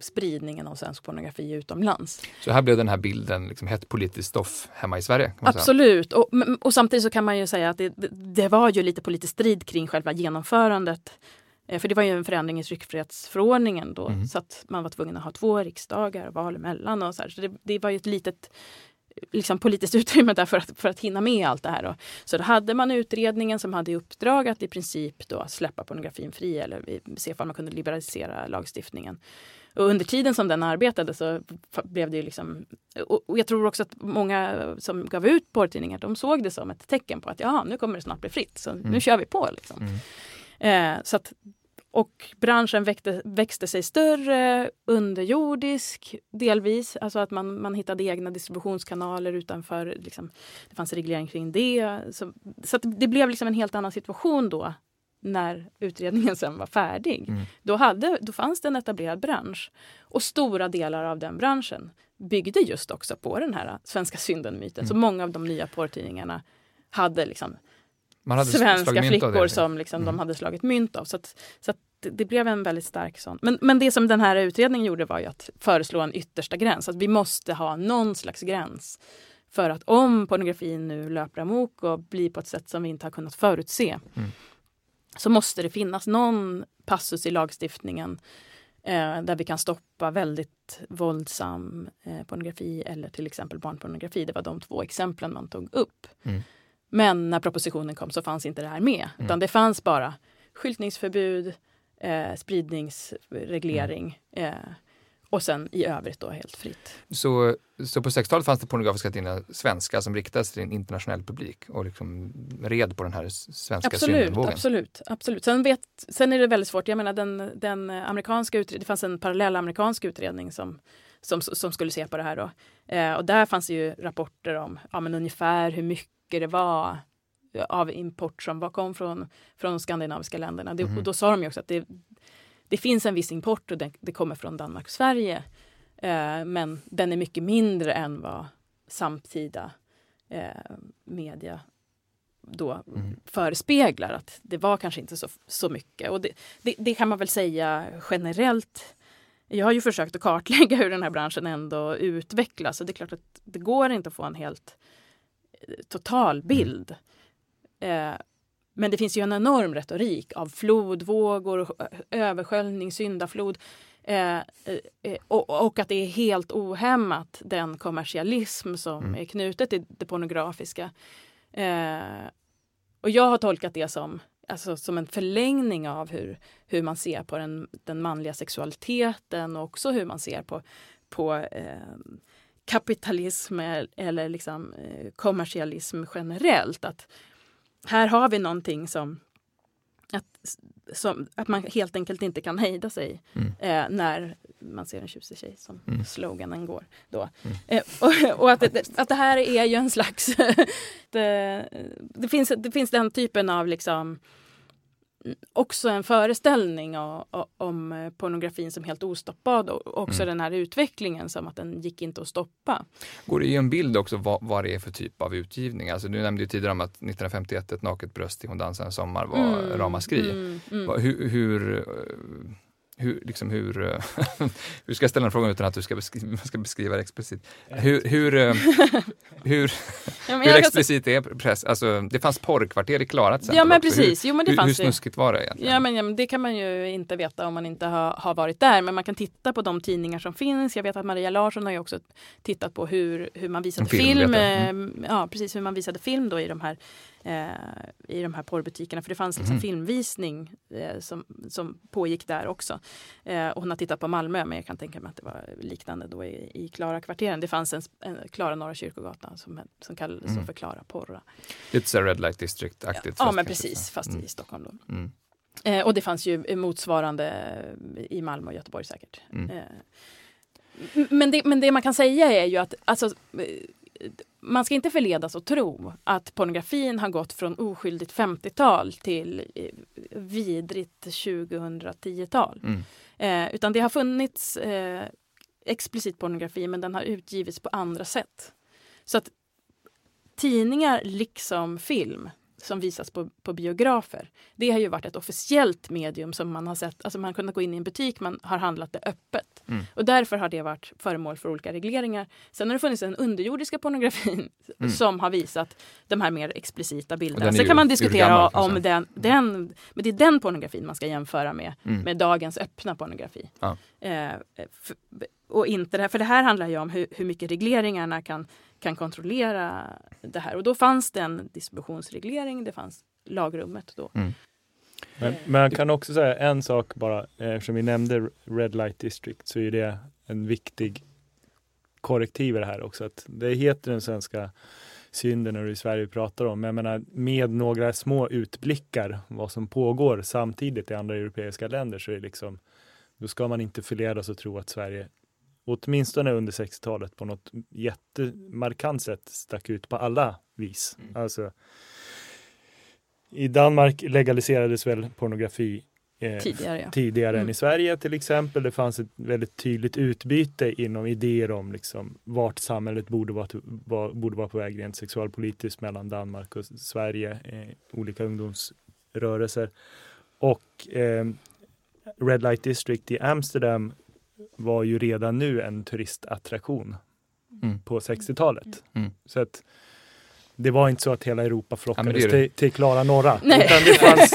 spridningen av svensk pornografi utomlands. Så här blev den här bilden liksom hett politiskt stoff hemma i Sverige. Absolut. Och, och samtidigt så kan man ju säga att det, det var ju lite politisk strid kring själva genomförandet. Eh, För det var ju en förändring i tryckfrihetsförordningen då Mhm. så att man var tvungen att ha två riksdagar och val emellan. Och så så det, det var ju ett litet liksom, politiskt [LAUGHS] utrymme där för att, för att hinna med allt det här. Då. Så då hade man utredningen som hade i uppdrag att i princip då släppa pornografin fri eller se om man kunde liberalisera lagstiftningen. Och under tiden som den arbetade så blev det ju liksom... Och jag tror också att många som gav ut porrtidningar de såg det som ett tecken på att ja, nu kommer det snart bli fritt, så Mm. nu kör vi på. Liksom. Mm. Eh, så att, och branschen växte, växte sig större, underjordisk delvis. Alltså att man, man hittade egna distributionskanaler utanför. Liksom, det fanns reglering kring det. Så, så det blev liksom en helt annan situation då när utredningen sen var färdig. Mm. Då, hade, då fanns det en etablerad bransch. Och stora delar av den branschen byggde just också på den här svenska synden-myten. Så Mm. många av de nya porrtidningarna hade liksom svenska flickor det. som liksom de Mm. hade slagit mynt av. Så, att, så att det, det blev en väldigt stark sån. Men, men det som den här utredningen gjorde var ju att föreslå en yttersta gräns. Att vi måste ha någon slags gräns. För att om pornografin nu löper amok och blir på ett sätt som vi inte har kunnat förutse Mm. så måste det finnas någon passus i lagstiftningen eh, där vi kan stoppa väldigt våldsam eh, pornografi eller till exempel barnpornografi. Det var de två exemplen man tog upp. Mm. Men när propositionen kom så fanns inte det här med. Mm. Utan det fanns bara skyltningsförbud, eh, spridningsreglering eh, och sen i övrigt då helt fritt. Så, så på 60-talet fanns det pornografiska tidningar, svenska, som riktades till en internationell publik och liksom red på den här svenska Absolut, syndenvågen. absolut, absolut. Sen, vet, sen är det väldigt svårt. Jag menar den, den amerikanska utredningen, det fanns en parallell amerikansk utredning som, som, som skulle se på det här då. Eh, och där fanns det ju rapporter om ja, men ungefär hur mycket det var av import som var, kom från, från de skandinaviska länderna. Det, Mhm. och då sa de ju också att det, det finns en viss import och det, det kommer från Danmark och Sverige. Eh, men den är mycket mindre än vad samtida eh, media då mm. förespeglar att det var kanske inte så, så mycket. Och det, det, det, kan man väl säga generellt. Jag har ju försökt att kartlägga hur den här branschen ändå utvecklas och det är klart att det går inte att få en helt eh, total mm. Eh, men det finns ju en enorm retorik av flodvågor, översköljning, syndaflod. Eh, eh, och, och, att det är helt ohämmat den kommersialism som mm. är knutet till det pornografiska. Eh, och jag har tolkat det som, alltså, som en förlängning av hur, hur man ser på den, den manliga sexualiteten och också hur man ser på, på eh, kapitalism eller liksom, eh, kommersialism generellt. Att här har vi någonting som att, som, att man helt enkelt inte kan hejda sig mm. eh, när man ser en tjusig tjej, som mm. sloganen går. Då. Mm. Eh, och, och att, det, att det här är ju en slags... [LAUGHS] det, det, finns, det finns den typen av liksom också en föreställning om, om pornografin som helt ostoppad och också mm. den här utvecklingen som att den gick inte att stoppa. Går det i en bild också vad, vad det är för typ av utgivning? Alltså, du nämnde ju tidigare om att 1951 ett naket bröst i Hon dansar en sommar var mm. ramaskri. Mm. Mm. Hur, hur hur, liksom hur, eh, [LAUGHS] hur ska jag ställa den frågan utan att du ska beskriva, ska beskriva det explicit? Hur, hur, eh, [LAUGHS] hur, ja, hur explicit är press? Alltså, det fanns porrkvarter i Klara till Ja men precis. Jo, men det hur, fanns hur snuskigt var det egentligen? Ja men, ja men det kan man ju inte veta om man inte har, har varit där. Men man kan titta på de tidningar som finns. Jag vet att Maria Larsson har ju också tittat på hur, hur man visade film. film mm. Ja precis, hur man visade film då i de här i de här porrbutikerna. För det fanns liksom mm. filmvisning eh, som, som pågick där också. Eh, och hon har tittat på Malmö, men jag kan tänka mig att det var liknande då i, i Klara-kvarteren. Det fanns en, en Klara Norra Kyrkogatan som, som kallades mm. för Klara Porra. Lite så Red Light District-aktigt. Ja, ja men precis, fast mm. i Stockholm då. Mm. Eh, och det fanns ju motsvarande i Malmö och Göteborg säkert. Mm. Eh, men det, men det man kan säga är ju att alltså, man ska inte förledas att tro att pornografin har gått från oskyldigt 50-tal till eh, vidrigt 2010-tal. Mm. Eh, utan det har funnits eh, explicit pornografi men den har utgivits på andra sätt. Så att tidningar liksom film som visas på, på biografer. Det har ju varit ett officiellt medium som man har sett, alltså man har kunnat gå in i en butik, man har handlat det öppet. Mm. Och därför har det varit föremål för olika regleringar. Sen har det funnits den underjordiska pornografin [LAUGHS] mm. som har visat de här mer explicita bilderna. Sen kan man diskutera om den, den, men det är den pornografin man ska jämföra med, mm. med dagens öppna pornografi. Ja. Eh, för, och inte det här, för det här handlar ju om hur, hur mycket regleringarna kan kan kontrollera det här. Och då fanns det en distributionsreglering, det fanns lagrummet då. Mm. Men, man kan också säga en sak bara, eftersom vi nämnde Red Light District så är det en viktig korrektiv i det här också. Att det heter den svenska synden och det är Sverige vi pratar om. Men jag menar, med några små utblickar vad som pågår samtidigt i andra europeiska länder så är det liksom, då ska man inte förledas att tro att Sverige åtminstone under 60-talet på något jättemarkant sätt stack ut på alla vis. Mm. Alltså, I Danmark legaliserades väl pornografi eh, tidigare, ja. tidigare mm. än i Sverige till exempel. Det fanns ett väldigt tydligt utbyte inom idéer om liksom, vart samhället borde vara, var, borde vara på väg rent sexualpolitiskt mellan Danmark och Sverige, eh, olika ungdomsrörelser. Och eh, Red Light District i Amsterdam var ju redan nu en turistattraktion mm. på 60-talet. Mm. Så att det var inte så att hela Europa flockades ja, till, till Klara norra. Nej. Utan det fanns...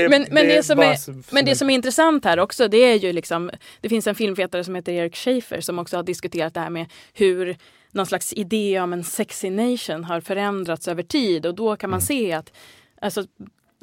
[LAUGHS] men, men, det, som är, men det som är intressant här också det är ju liksom Det finns en filmvetare som heter Erik Schaefer som också har diskuterat det här med hur någon slags idé om en sexy nation har förändrats över tid och då kan man mm. se att Alltså,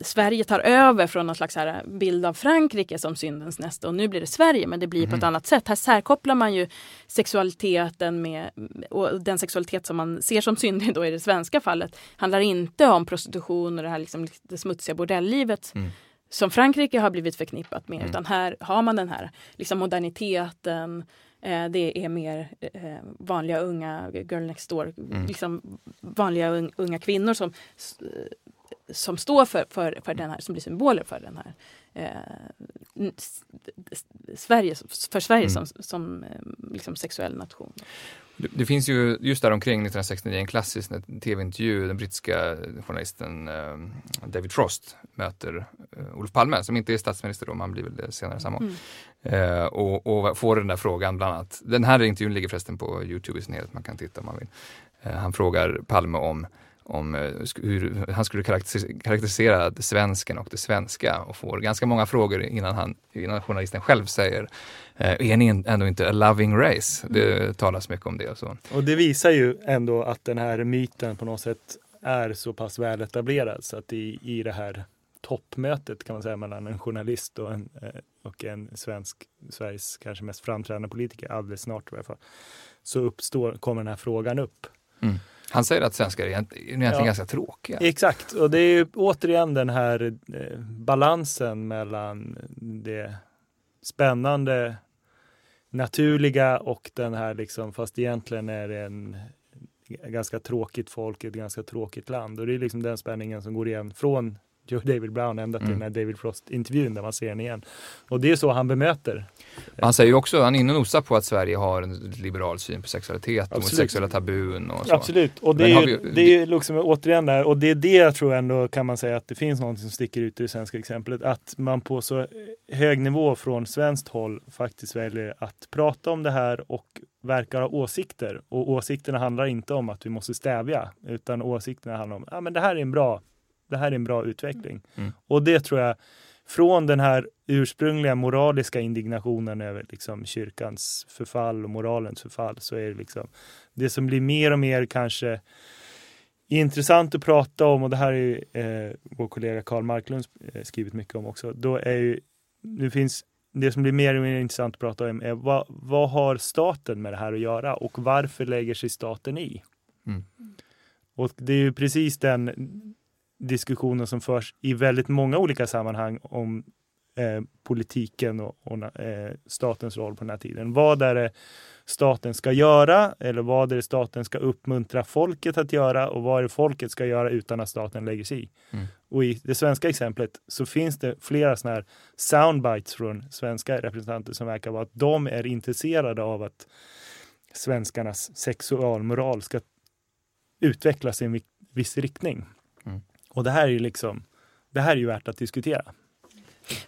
Sverige tar över från någon slags här bild av Frankrike som syndens nästa och nu blir det Sverige men det blir mm. på ett mhm. annat sätt. Här särkopplar man ju sexualiteten med och den sexualitet som man ser som syndig då i det svenska fallet handlar inte om prostitution och det här liksom, det smutsiga bordelllivet mm. som Frankrike har blivit förknippat med mm. utan här har man den här liksom moderniteten eh, det är mer eh, vanliga unga girl next door, mm. liksom vanliga unga kvinnor som som står för, för, för den här, som blir symboler för den här eh, Sverige, för Sverige mm. som, som liksom sexuell nation. Det, det, finns ju just där omkring 1969 en klassisk tv-intervju, den brittiska journalisten eh, David Frost möter eh, Olof Palme, som inte är statsminister då, man blir väl det senare samma år. Mm. Eh, och, och, får den där frågan bland annat. Den här intervjun ligger förresten på Youtube i sin helhet, man kan titta om man vill. Eh, han frågar Palme om om eh, hur han skulle karaktärisera svensken och det svenska och får ganska många frågor innan, han, innan journalisten själv säger eh, är ni ändå inte a loving race? Det talas mycket om det. Och, så. och det visar ju ändå att den här myten på något sätt är så pass väl etablerad så att i, i det här toppmötet kan man säga mellan en journalist och en, eh, och en svensk, Sveriges kanske mest framträdande politiker, alldeles snart i alla fall, så uppstår, kommer den här frågan upp. Mm. Han säger att svenskar är egentligen ja, ganska tråkiga. Exakt, och det är återigen den här eh, balansen mellan det spännande, naturliga och den här liksom, fast egentligen är det en ganska tråkigt folk, ett ganska tråkigt land. Och det är liksom den spänningen som går igen från Joe David Brown ända till mm. den här David Frost-intervjun där man ser den igen. Och det är så han bemöter. Han säger ju också, han är inne och nosar på att Sverige har en liberal syn på sexualitet Absolut. och sexuella tabun och så. Absolut, och det är, ju, vi... det är liksom återigen där, och det är det jag tror ändå kan man säga att det finns något som sticker ut i det svenska exemplet. Att man på så hög nivå från svenskt håll faktiskt väljer att prata om det här och verkar ha åsikter. Och åsikterna handlar inte om att vi måste stävja, utan åsikterna handlar om att ah, det här är en bra det här är en bra utveckling. Mm. Och det tror jag, från den här ursprungliga moraliska indignationen över liksom kyrkans förfall och moralens förfall, så är det liksom det som blir mer och mer kanske intressant att prata om, och det här är eh, vår kollega Karl Marklund eh, skrivit mycket om också, då är ju, det finns det som blir mer och mer intressant att prata om är vad, vad har staten med det här att göra och varför lägger sig staten i? Mm. Och det är ju precis den diskussionen som förs i väldigt många olika sammanhang om eh, politiken och, och eh, statens roll på den här tiden. Vad är det staten ska göra eller vad är det staten ska uppmuntra folket att göra och vad är det folket ska göra utan att staten lägger sig i? Mm. Och i det svenska exemplet så finns det flera sådana här soundbites från svenska representanter som verkar vara att de är intresserade av att svenskarnas sexualmoral ska utvecklas i en viss riktning. Och det här är ju liksom, det här är ju värt att diskutera.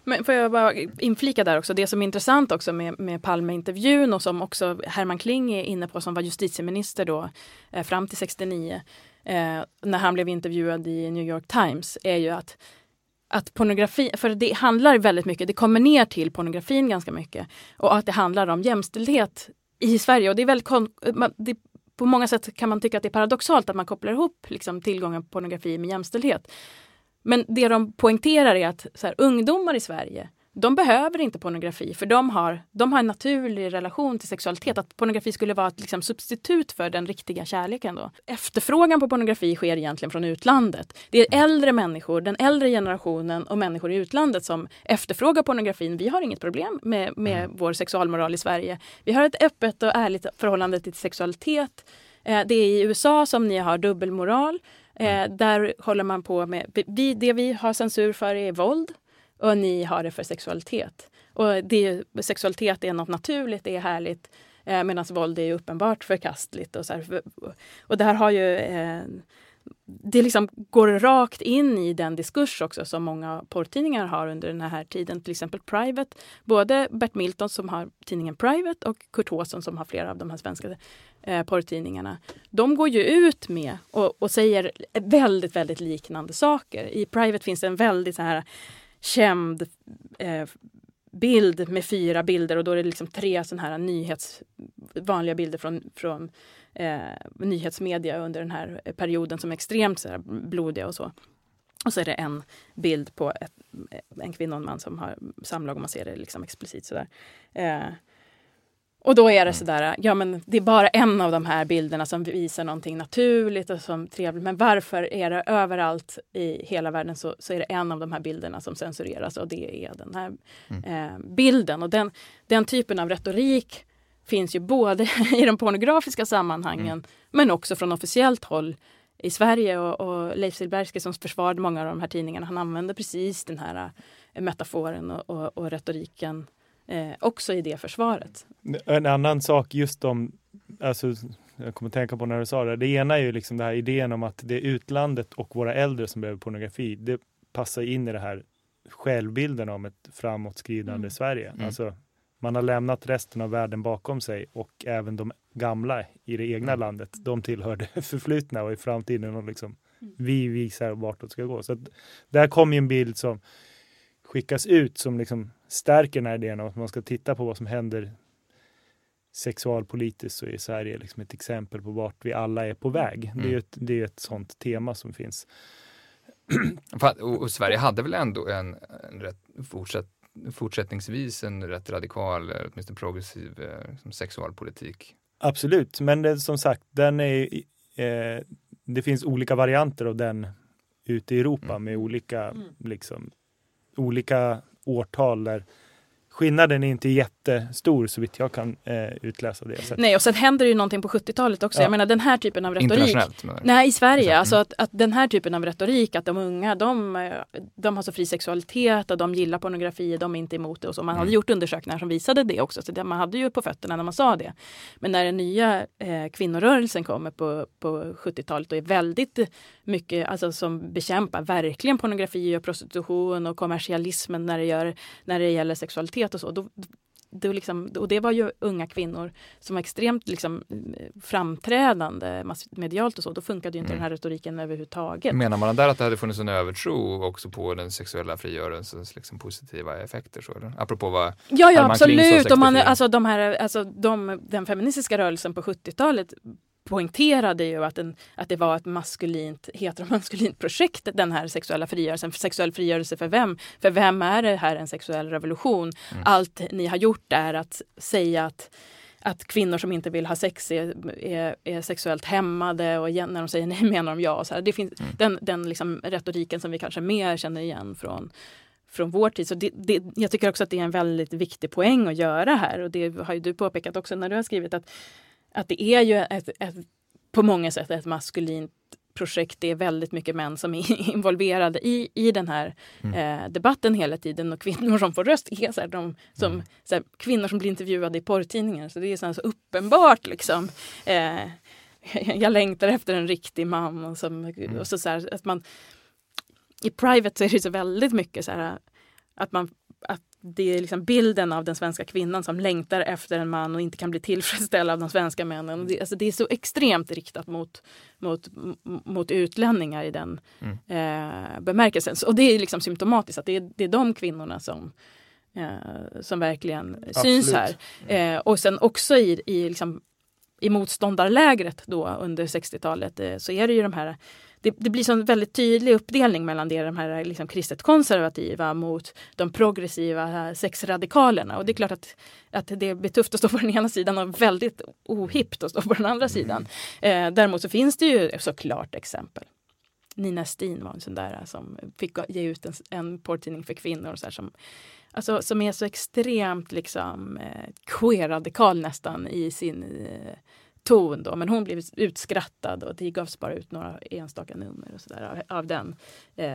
Men får jag bara inflika där också, det som är intressant också med, med Palmeintervjun och som också Herman Kling är inne på som var justitieminister då eh, fram till 69 eh, när han blev intervjuad i New York Times är ju att att pornografi, för det handlar väldigt mycket, det kommer ner till pornografin ganska mycket och att det handlar om jämställdhet i Sverige och det är väldigt det på många sätt kan man tycka att det är paradoxalt att man kopplar ihop liksom, tillgången på pornografi med jämställdhet. Men det de poängterar är att så här, ungdomar i Sverige de behöver inte pornografi för de har, de har en naturlig relation till sexualitet. Att pornografi skulle vara ett liksom, substitut för den riktiga kärleken. Då. Efterfrågan på pornografi sker egentligen från utlandet. Det är äldre människor, den äldre generationen och människor i utlandet som efterfrågar pornografin. Vi har inget problem med, med mm. vår sexualmoral i Sverige. Vi har ett öppet och ärligt förhållande till sexualitet. Eh, det är i USA som ni har dubbelmoral. Eh, mm. där håller man på med, vi, det vi har censur för är våld och ni har det för sexualitet. Och det, sexualitet är något naturligt, det är härligt eh, medan våld är uppenbart förkastligt. Och, så här, och det här har ju eh, det liksom går rakt in i den diskurs också som många porrtidningar har under den här tiden. Till exempel Private. Både Bert Milton som har tidningen Private och Kurt Håsen som har flera av de här svenska eh, porrtidningarna. De går ju ut med och, och, säger väldigt, väldigt liknande saker. I Private finns det en väldigt så här känd eh, bild med fyra bilder och då är det liksom tre sådana här nyhets, vanliga bilder från, från eh, nyhetsmedia under den här perioden som är extremt så här, blodiga och så. Och så är det en bild på ett, en kvinna och en man som har samlag och man ser det liksom explicit sådär. Eh, och då är det mm. sådär, ja men det är bara en av de här bilderna som visar någonting naturligt och som trevligt. Men varför är det överallt i hela världen så, så är det en av de här bilderna som censureras och det är den här mm. eh, bilden. Och den, den typen av retorik finns ju både [LAUGHS] i de pornografiska sammanhangen mm. men också från officiellt håll i Sverige och, och Leif Silbersky som försvarade många av de här tidningarna, han använde precis den här eh, metaforen och, och, och retoriken eh, också i det försvaret. En annan sak just om, alltså, jag kommer tänka på när du sa det, det ena är ju liksom den här idén om att det är utlandet och våra äldre som behöver pornografi. Det passar in i det här självbilden om ett framåtskridande mm. Sverige. Mm. Alltså, man har lämnat resten av världen bakom sig och även de gamla i det egna mm. landet, de tillhör det [LAUGHS] förflutna och i framtiden och liksom, mm. vi visar vart det ska gå. Så att, där kommer en bild som skickas ut som liksom stärker den här idén om att man ska titta på vad som händer sexualpolitiskt så är Sverige liksom ett exempel på vart vi alla är på väg. Mm. Det, är ett, det är ett sånt tema som finns. [CLEARS THROAT] Och, och Sverige hade väl ändå en, en rätt fortsatt fortsättningsvis en rätt radikal, åtminstone progressiv eh, sexualpolitik. Absolut, men det, som sagt, den är, eh, det finns olika varianter av den ute i Europa mm. med olika, mm. liksom, olika årtal där skillnaden är inte jättestor så vitt jag kan eh, utläsa det. Nej, och sen händer det ju någonting på 70-talet också. Ja. Jag menar den här typen av retorik. Internationellt? Nej, i Sverige. Alltså att, att den här typen av retorik, att de unga, de, eh, de har så fri sexualitet och de gillar pornografi, de är inte emot det och så. Man mm. hade gjort undersökningar som visade det också, så det, man hade ju på fötterna när man sa det. Men när den nya eh, kvinnorörelsen kommer på, på 70-talet och är väldigt mycket, alltså som bekämpar verkligen pornografi och prostitution och kommersialismen när det, gör, när det gäller sexualitet och så. Då, då liksom, och det var ju unga kvinnor som var extremt liksom, framträdande medialt och så. Då funkade ju inte mm. den här retoriken överhuvudtaget. Menar man där att det hade funnits en övertro också på den sexuella frigörelsens liksom, positiva effekter? Så, eller? Apropå vad Ja, ja absolut. Man, alltså, de här, alltså, de, den feministiska rörelsen på 70-talet poängterade ju att, en, att det var ett maskulint, heteromaskulint projekt, den här sexuella frigörelsen. Sexuell frigörelse för vem? För vem är det här en sexuell revolution? Mm. Allt ni har gjort är att säga att att kvinnor som inte vill ha sex är, är, är sexuellt hämmade och igen, när de säger nej [LAUGHS] menar de ja. Så här. Det finns mm. den, den liksom retoriken som vi kanske mer känner igen från, från vår tid. Så det, det, jag tycker också att det är en väldigt viktig poäng att göra här och det har ju du påpekat också när du har skrivit att att det är ju ett, ett, på många sätt ett maskulint projekt. Det är väldigt mycket män som är [LAUGHS] involverade i, i den här mm. eh, debatten hela tiden och kvinnor som får röst är så här, de, som, mm. så här, kvinnor som blir intervjuade i porrtidningar. Så det är så, här, så uppenbart liksom. Eh, [LAUGHS] jag längtar efter en riktig man. Och, som, mm. och så, så att man, I private så är det så väldigt mycket så här, att man att det är liksom bilden av den svenska kvinnan som längtar efter en man och inte kan bli tillfredsställd av de svenska männen. Det, alltså det är så extremt riktat mot, mot, mot utlänningar i den mm. eh, bemärkelsen. Och det är liksom symptomatiskt att det är, det är de kvinnorna som, eh, som verkligen Absolut. syns här. Eh, och sen också i, i, liksom, i motståndarlägret då under 60-talet eh, så är det ju de här det, det blir en väldigt tydlig uppdelning mellan det, de här liksom kristet konservativa mot de progressiva sexradikalerna. Och det är klart att, att det blir tufft att stå på den ena sidan och väldigt ohippt att stå på den andra sidan. Eh, däremot så finns det ju såklart exempel. Nina Stin var en sån där som fick ge ut en, en porrtidning för kvinnor. Och så här, som, alltså, som är så extremt liksom, eh, queer-radikal nästan i sin eh, ton då, men hon blev utskrattad och det gavs bara ut några enstaka nummer och så där, av, av den. Eh,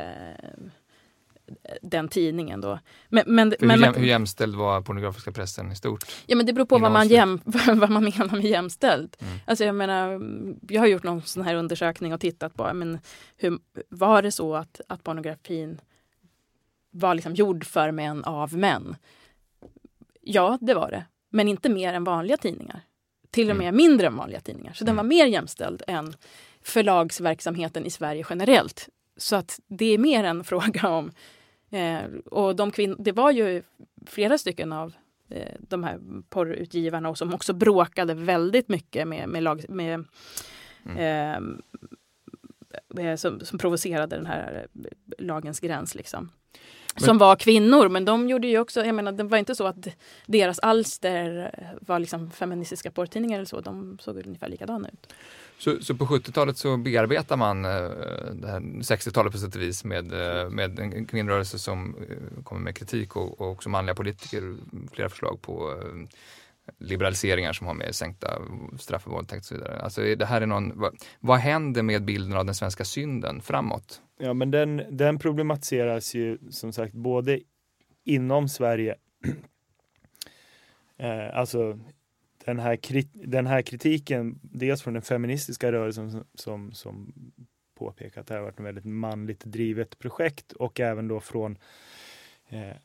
den tidningen då. Men, men, men, hur, hur jämställd var pornografiska pressen i stort? Ja men det beror på vad man, jäm, [LAUGHS] vad man menar med jämställd. Mm. Alltså jag menar, jag har gjort någon sån här undersökning och tittat på, men hur, var det så att, att pornografin var liksom gjord för män av män? Ja, det var det. Men inte mer än vanliga tidningar till och med mm. mindre än vanliga tidningar. Så den mm. var mer jämställd än förlagsverksamheten i Sverige generellt. Så att det är mer en [LAUGHS] fråga om... Eh, och de kvin- det var ju flera stycken av eh, de här porrutgivarna som också bråkade väldigt mycket med, med, lag, med mm. eh, eh som, som provocerade den här lagens gräns. Liksom som var kvinnor. Men de gjorde ju också, jag menar det var inte så att deras alster var liksom feministiska porrtidningar eller så. De såg ungefär likadana ut. Så, så på 70-talet så bearbetar man eh, det här 60-talet på sätt och vis med, eh, med en kvinnorörelse som eh, kommer med kritik och, och också manliga politiker, flera förslag på liberaliseringar som har med sänkta straff för våldtäkt och så vidare. Alltså det här är någon, vad, vad händer med bilden av den svenska synden framåt? Ja, men den, den problematiseras ju som sagt både inom Sverige, [CLEARS THROAT] eh, alltså den här, krit, den här kritiken, dels från den feministiska rörelsen som, som, som påpekar att det har varit ett väldigt manligt drivet projekt och även då från eh,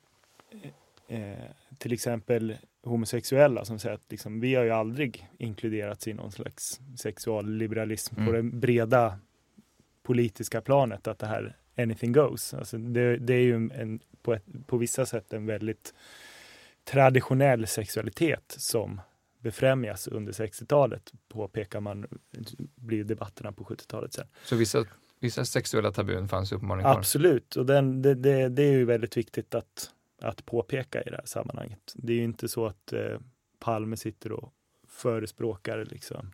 till exempel homosexuella som säger att liksom, vi har ju aldrig inkluderats i någon slags sexualliberalism mm. på det breda politiska planet, att det här anything goes. Alltså det, det är ju en, på, ett, på vissa sätt en väldigt traditionell sexualitet som befrämjas under 60-talet, påpekar man, blir debatterna på 70-talet sen. Så vissa, vissa sexuella tabun fanns uppenbarligen kvar? Absolut, och den, det, det, det, är ju väldigt viktigt att, att påpeka i det här sammanhanget. Det är ju inte så att eh, Palme sitter och förespråkar liksom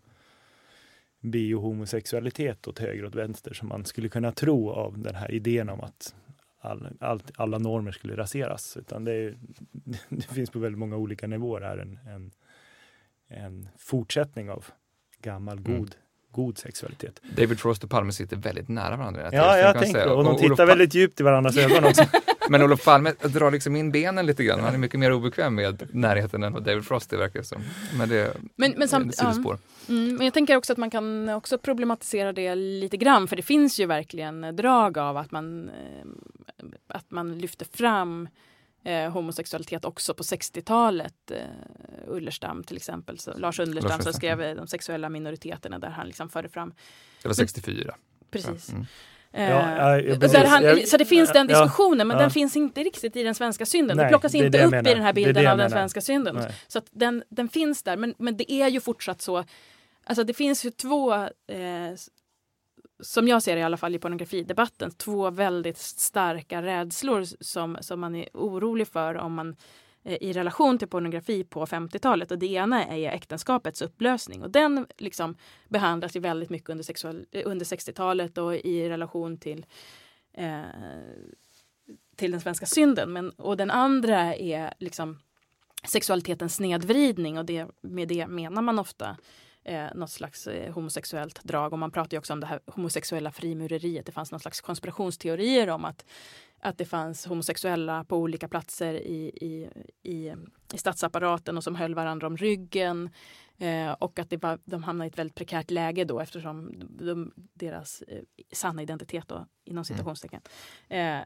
biohomosexualitet åt höger och åt vänster som man skulle kunna tro av den här idén om att all, all, alla normer skulle raseras. Utan det, är, [LAUGHS] det, finns på väldigt många olika nivåer här en, en, en fortsättning av gammal mm. god mm. God sexualitet. David Frost och Palme sitter väldigt nära varandra. Ja, jag tänkte Och de tittar väldigt djupt i varandras [LAUGHS] ögon också. Men Olof Palme drar liksom in benen lite grann. Han är mycket mer obekväm med närheten än vad David Frost är verkar som. Men det, men, men samt, är ett sidospår. Ja. Mm, men jag tänker också att man kan också problematisera det lite grann. För det finns ju verkligen drag av att man, eh, att man lyfter fram eh, homosexualitet också på 60-talet. Eh, Ullerstam till exempel, så Lars Ullerstam som skrev De sexuella minoriteterna där han liksom förde fram. Det var 64. Precis. Mm. Ja, ja, han, så det finns den diskussionen men den finns inte riktigt i den svenska synden. Nej, det plockas inte upp i den här bilden av den svenska synden. Nej. Så den, den finns där men, men det är ju fortsatt så. Alltså det finns ju två, eh, som jag ser det i alla fall i pornografidebatten, två väldigt starka rädslor som, som man är orolig för om man eh, i relation till pornografi på 50-talet. Och det ena är äktenskapets upplösning och den liksom behandlas ju väldigt mycket under, sexual, eh, under 60-talet och i relation till eh, till den svenska synden. Men, och den andra är liksom sexualitetens snedvridning och det, med det menar man ofta eh, något slags eh, homosexuellt drag. Och man pratar också om det här homosexuella frimureriet. Det fanns någon slags konspirationsteorier om att att det fanns homosexuella på olika platser i, i, i, i statsapparaten och som höll varandra om ryggen. Eh, och att det var, de hamnade i ett väldigt prekärt läge då eftersom de, deras eh, sanna identitet då, inom mm. citationstecken eh,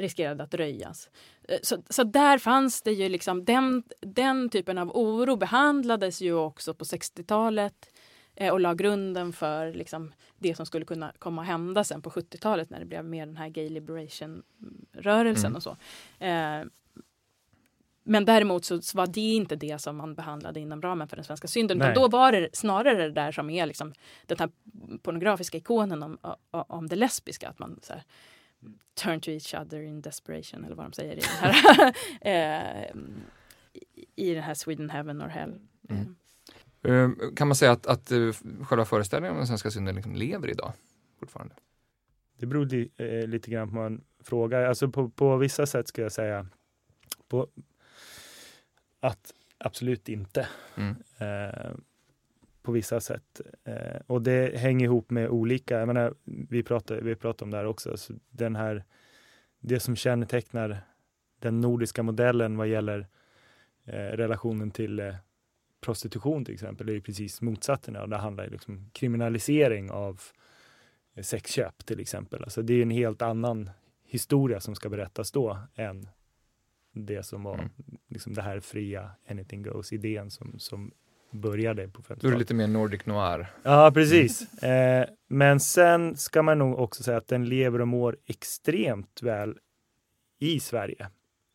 riskerade att röjas. Eh, så, så där fanns det ju liksom den, den typen av oro behandlades ju också på 60-talet eh, och la grunden för liksom, det som skulle kunna komma att hända sen på 70-talet när det blev mer den här gay liberation-rörelsen mm. och så. Eh, men däremot så, var det inte det som man behandlade inom ramen för den svenska synden. Utan då var det snarare det där som är liksom den här pornografiska ikonen om, om det lesbiska. Att man så här, turn to each other in desperation eller vad de säger i den här, [LAUGHS] eh, i den här Sweden Heaven or Hell. Mm. Ehm, kan man säga att, att eh, själva föreställningen om den svenska synden liksom lever idag fortfarande? Det beror li, eh, lite grann på man frågar. Alltså på, på vissa sätt ska jag säga på, att absolut inte. Mm. Eh, på vissa sätt. Eh, och det hänger ihop med olika, jag menar, vi pratar, vi pratar om det här också, så den här, det som kännetecknar den nordiska modellen vad gäller eh, relationen till eh, prostitution till exempel är ju precis motsatsen. Det handlar ju liksom kriminalisering av eh, sexköp till exempel. Alltså det är en helt annan historia som ska berättas då än det som var mm. liksom det här fria anything goes idén som, som började på 50-talet. Då är det lite mer Nordic noir. Ja, precis. Eh, men sen ska man nog också säga att den lever och mår extremt väl i Sverige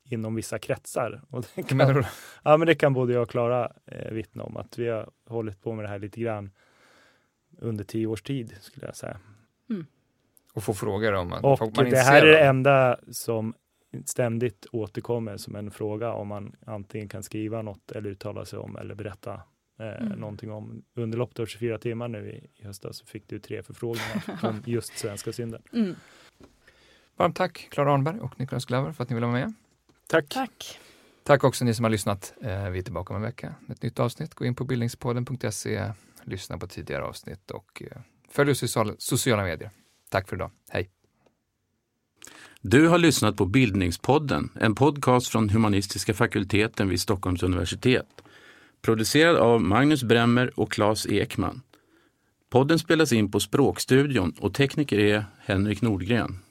inom vissa kretsar. [LAUGHS] Och det kan, ja, men det kan både jag och Klara eh, vittna om, att vi har hållit på med det här lite grann under tio års tid, skulle jag säga. Mm. Och få frågor om man, Och man det här är det enda som ständigt återkommer som en fråga om man antingen kan skriva något eller uttala sig om eller berätta eh, mm. någonting om. Under loppet av 24 timmar nu i, i höstas så fick du tre förfrågningar [LAUGHS] om just svenska synden. Mm. Varmt tack Klara Arnberg och Niklas Glover för att ni ville vara med. Tack. Tack. Tack också ni som har lyssnat. Eh, vi är tillbaka om en vecka med ett nytt avsnitt. Gå in på bildningspodden.se, lyssna på tidigare avsnitt och eh, följ oss i sociala medier. Tack för idag. Hej! Du har lyssnat på Bildningspodden, en podcast från humanistiska fakulteten vid Stockholms universitet. Producerad av Magnus Bremmer och Claes Ekman. Podden spelas in på Språkstudion och tekniker är Henrik Nordgren.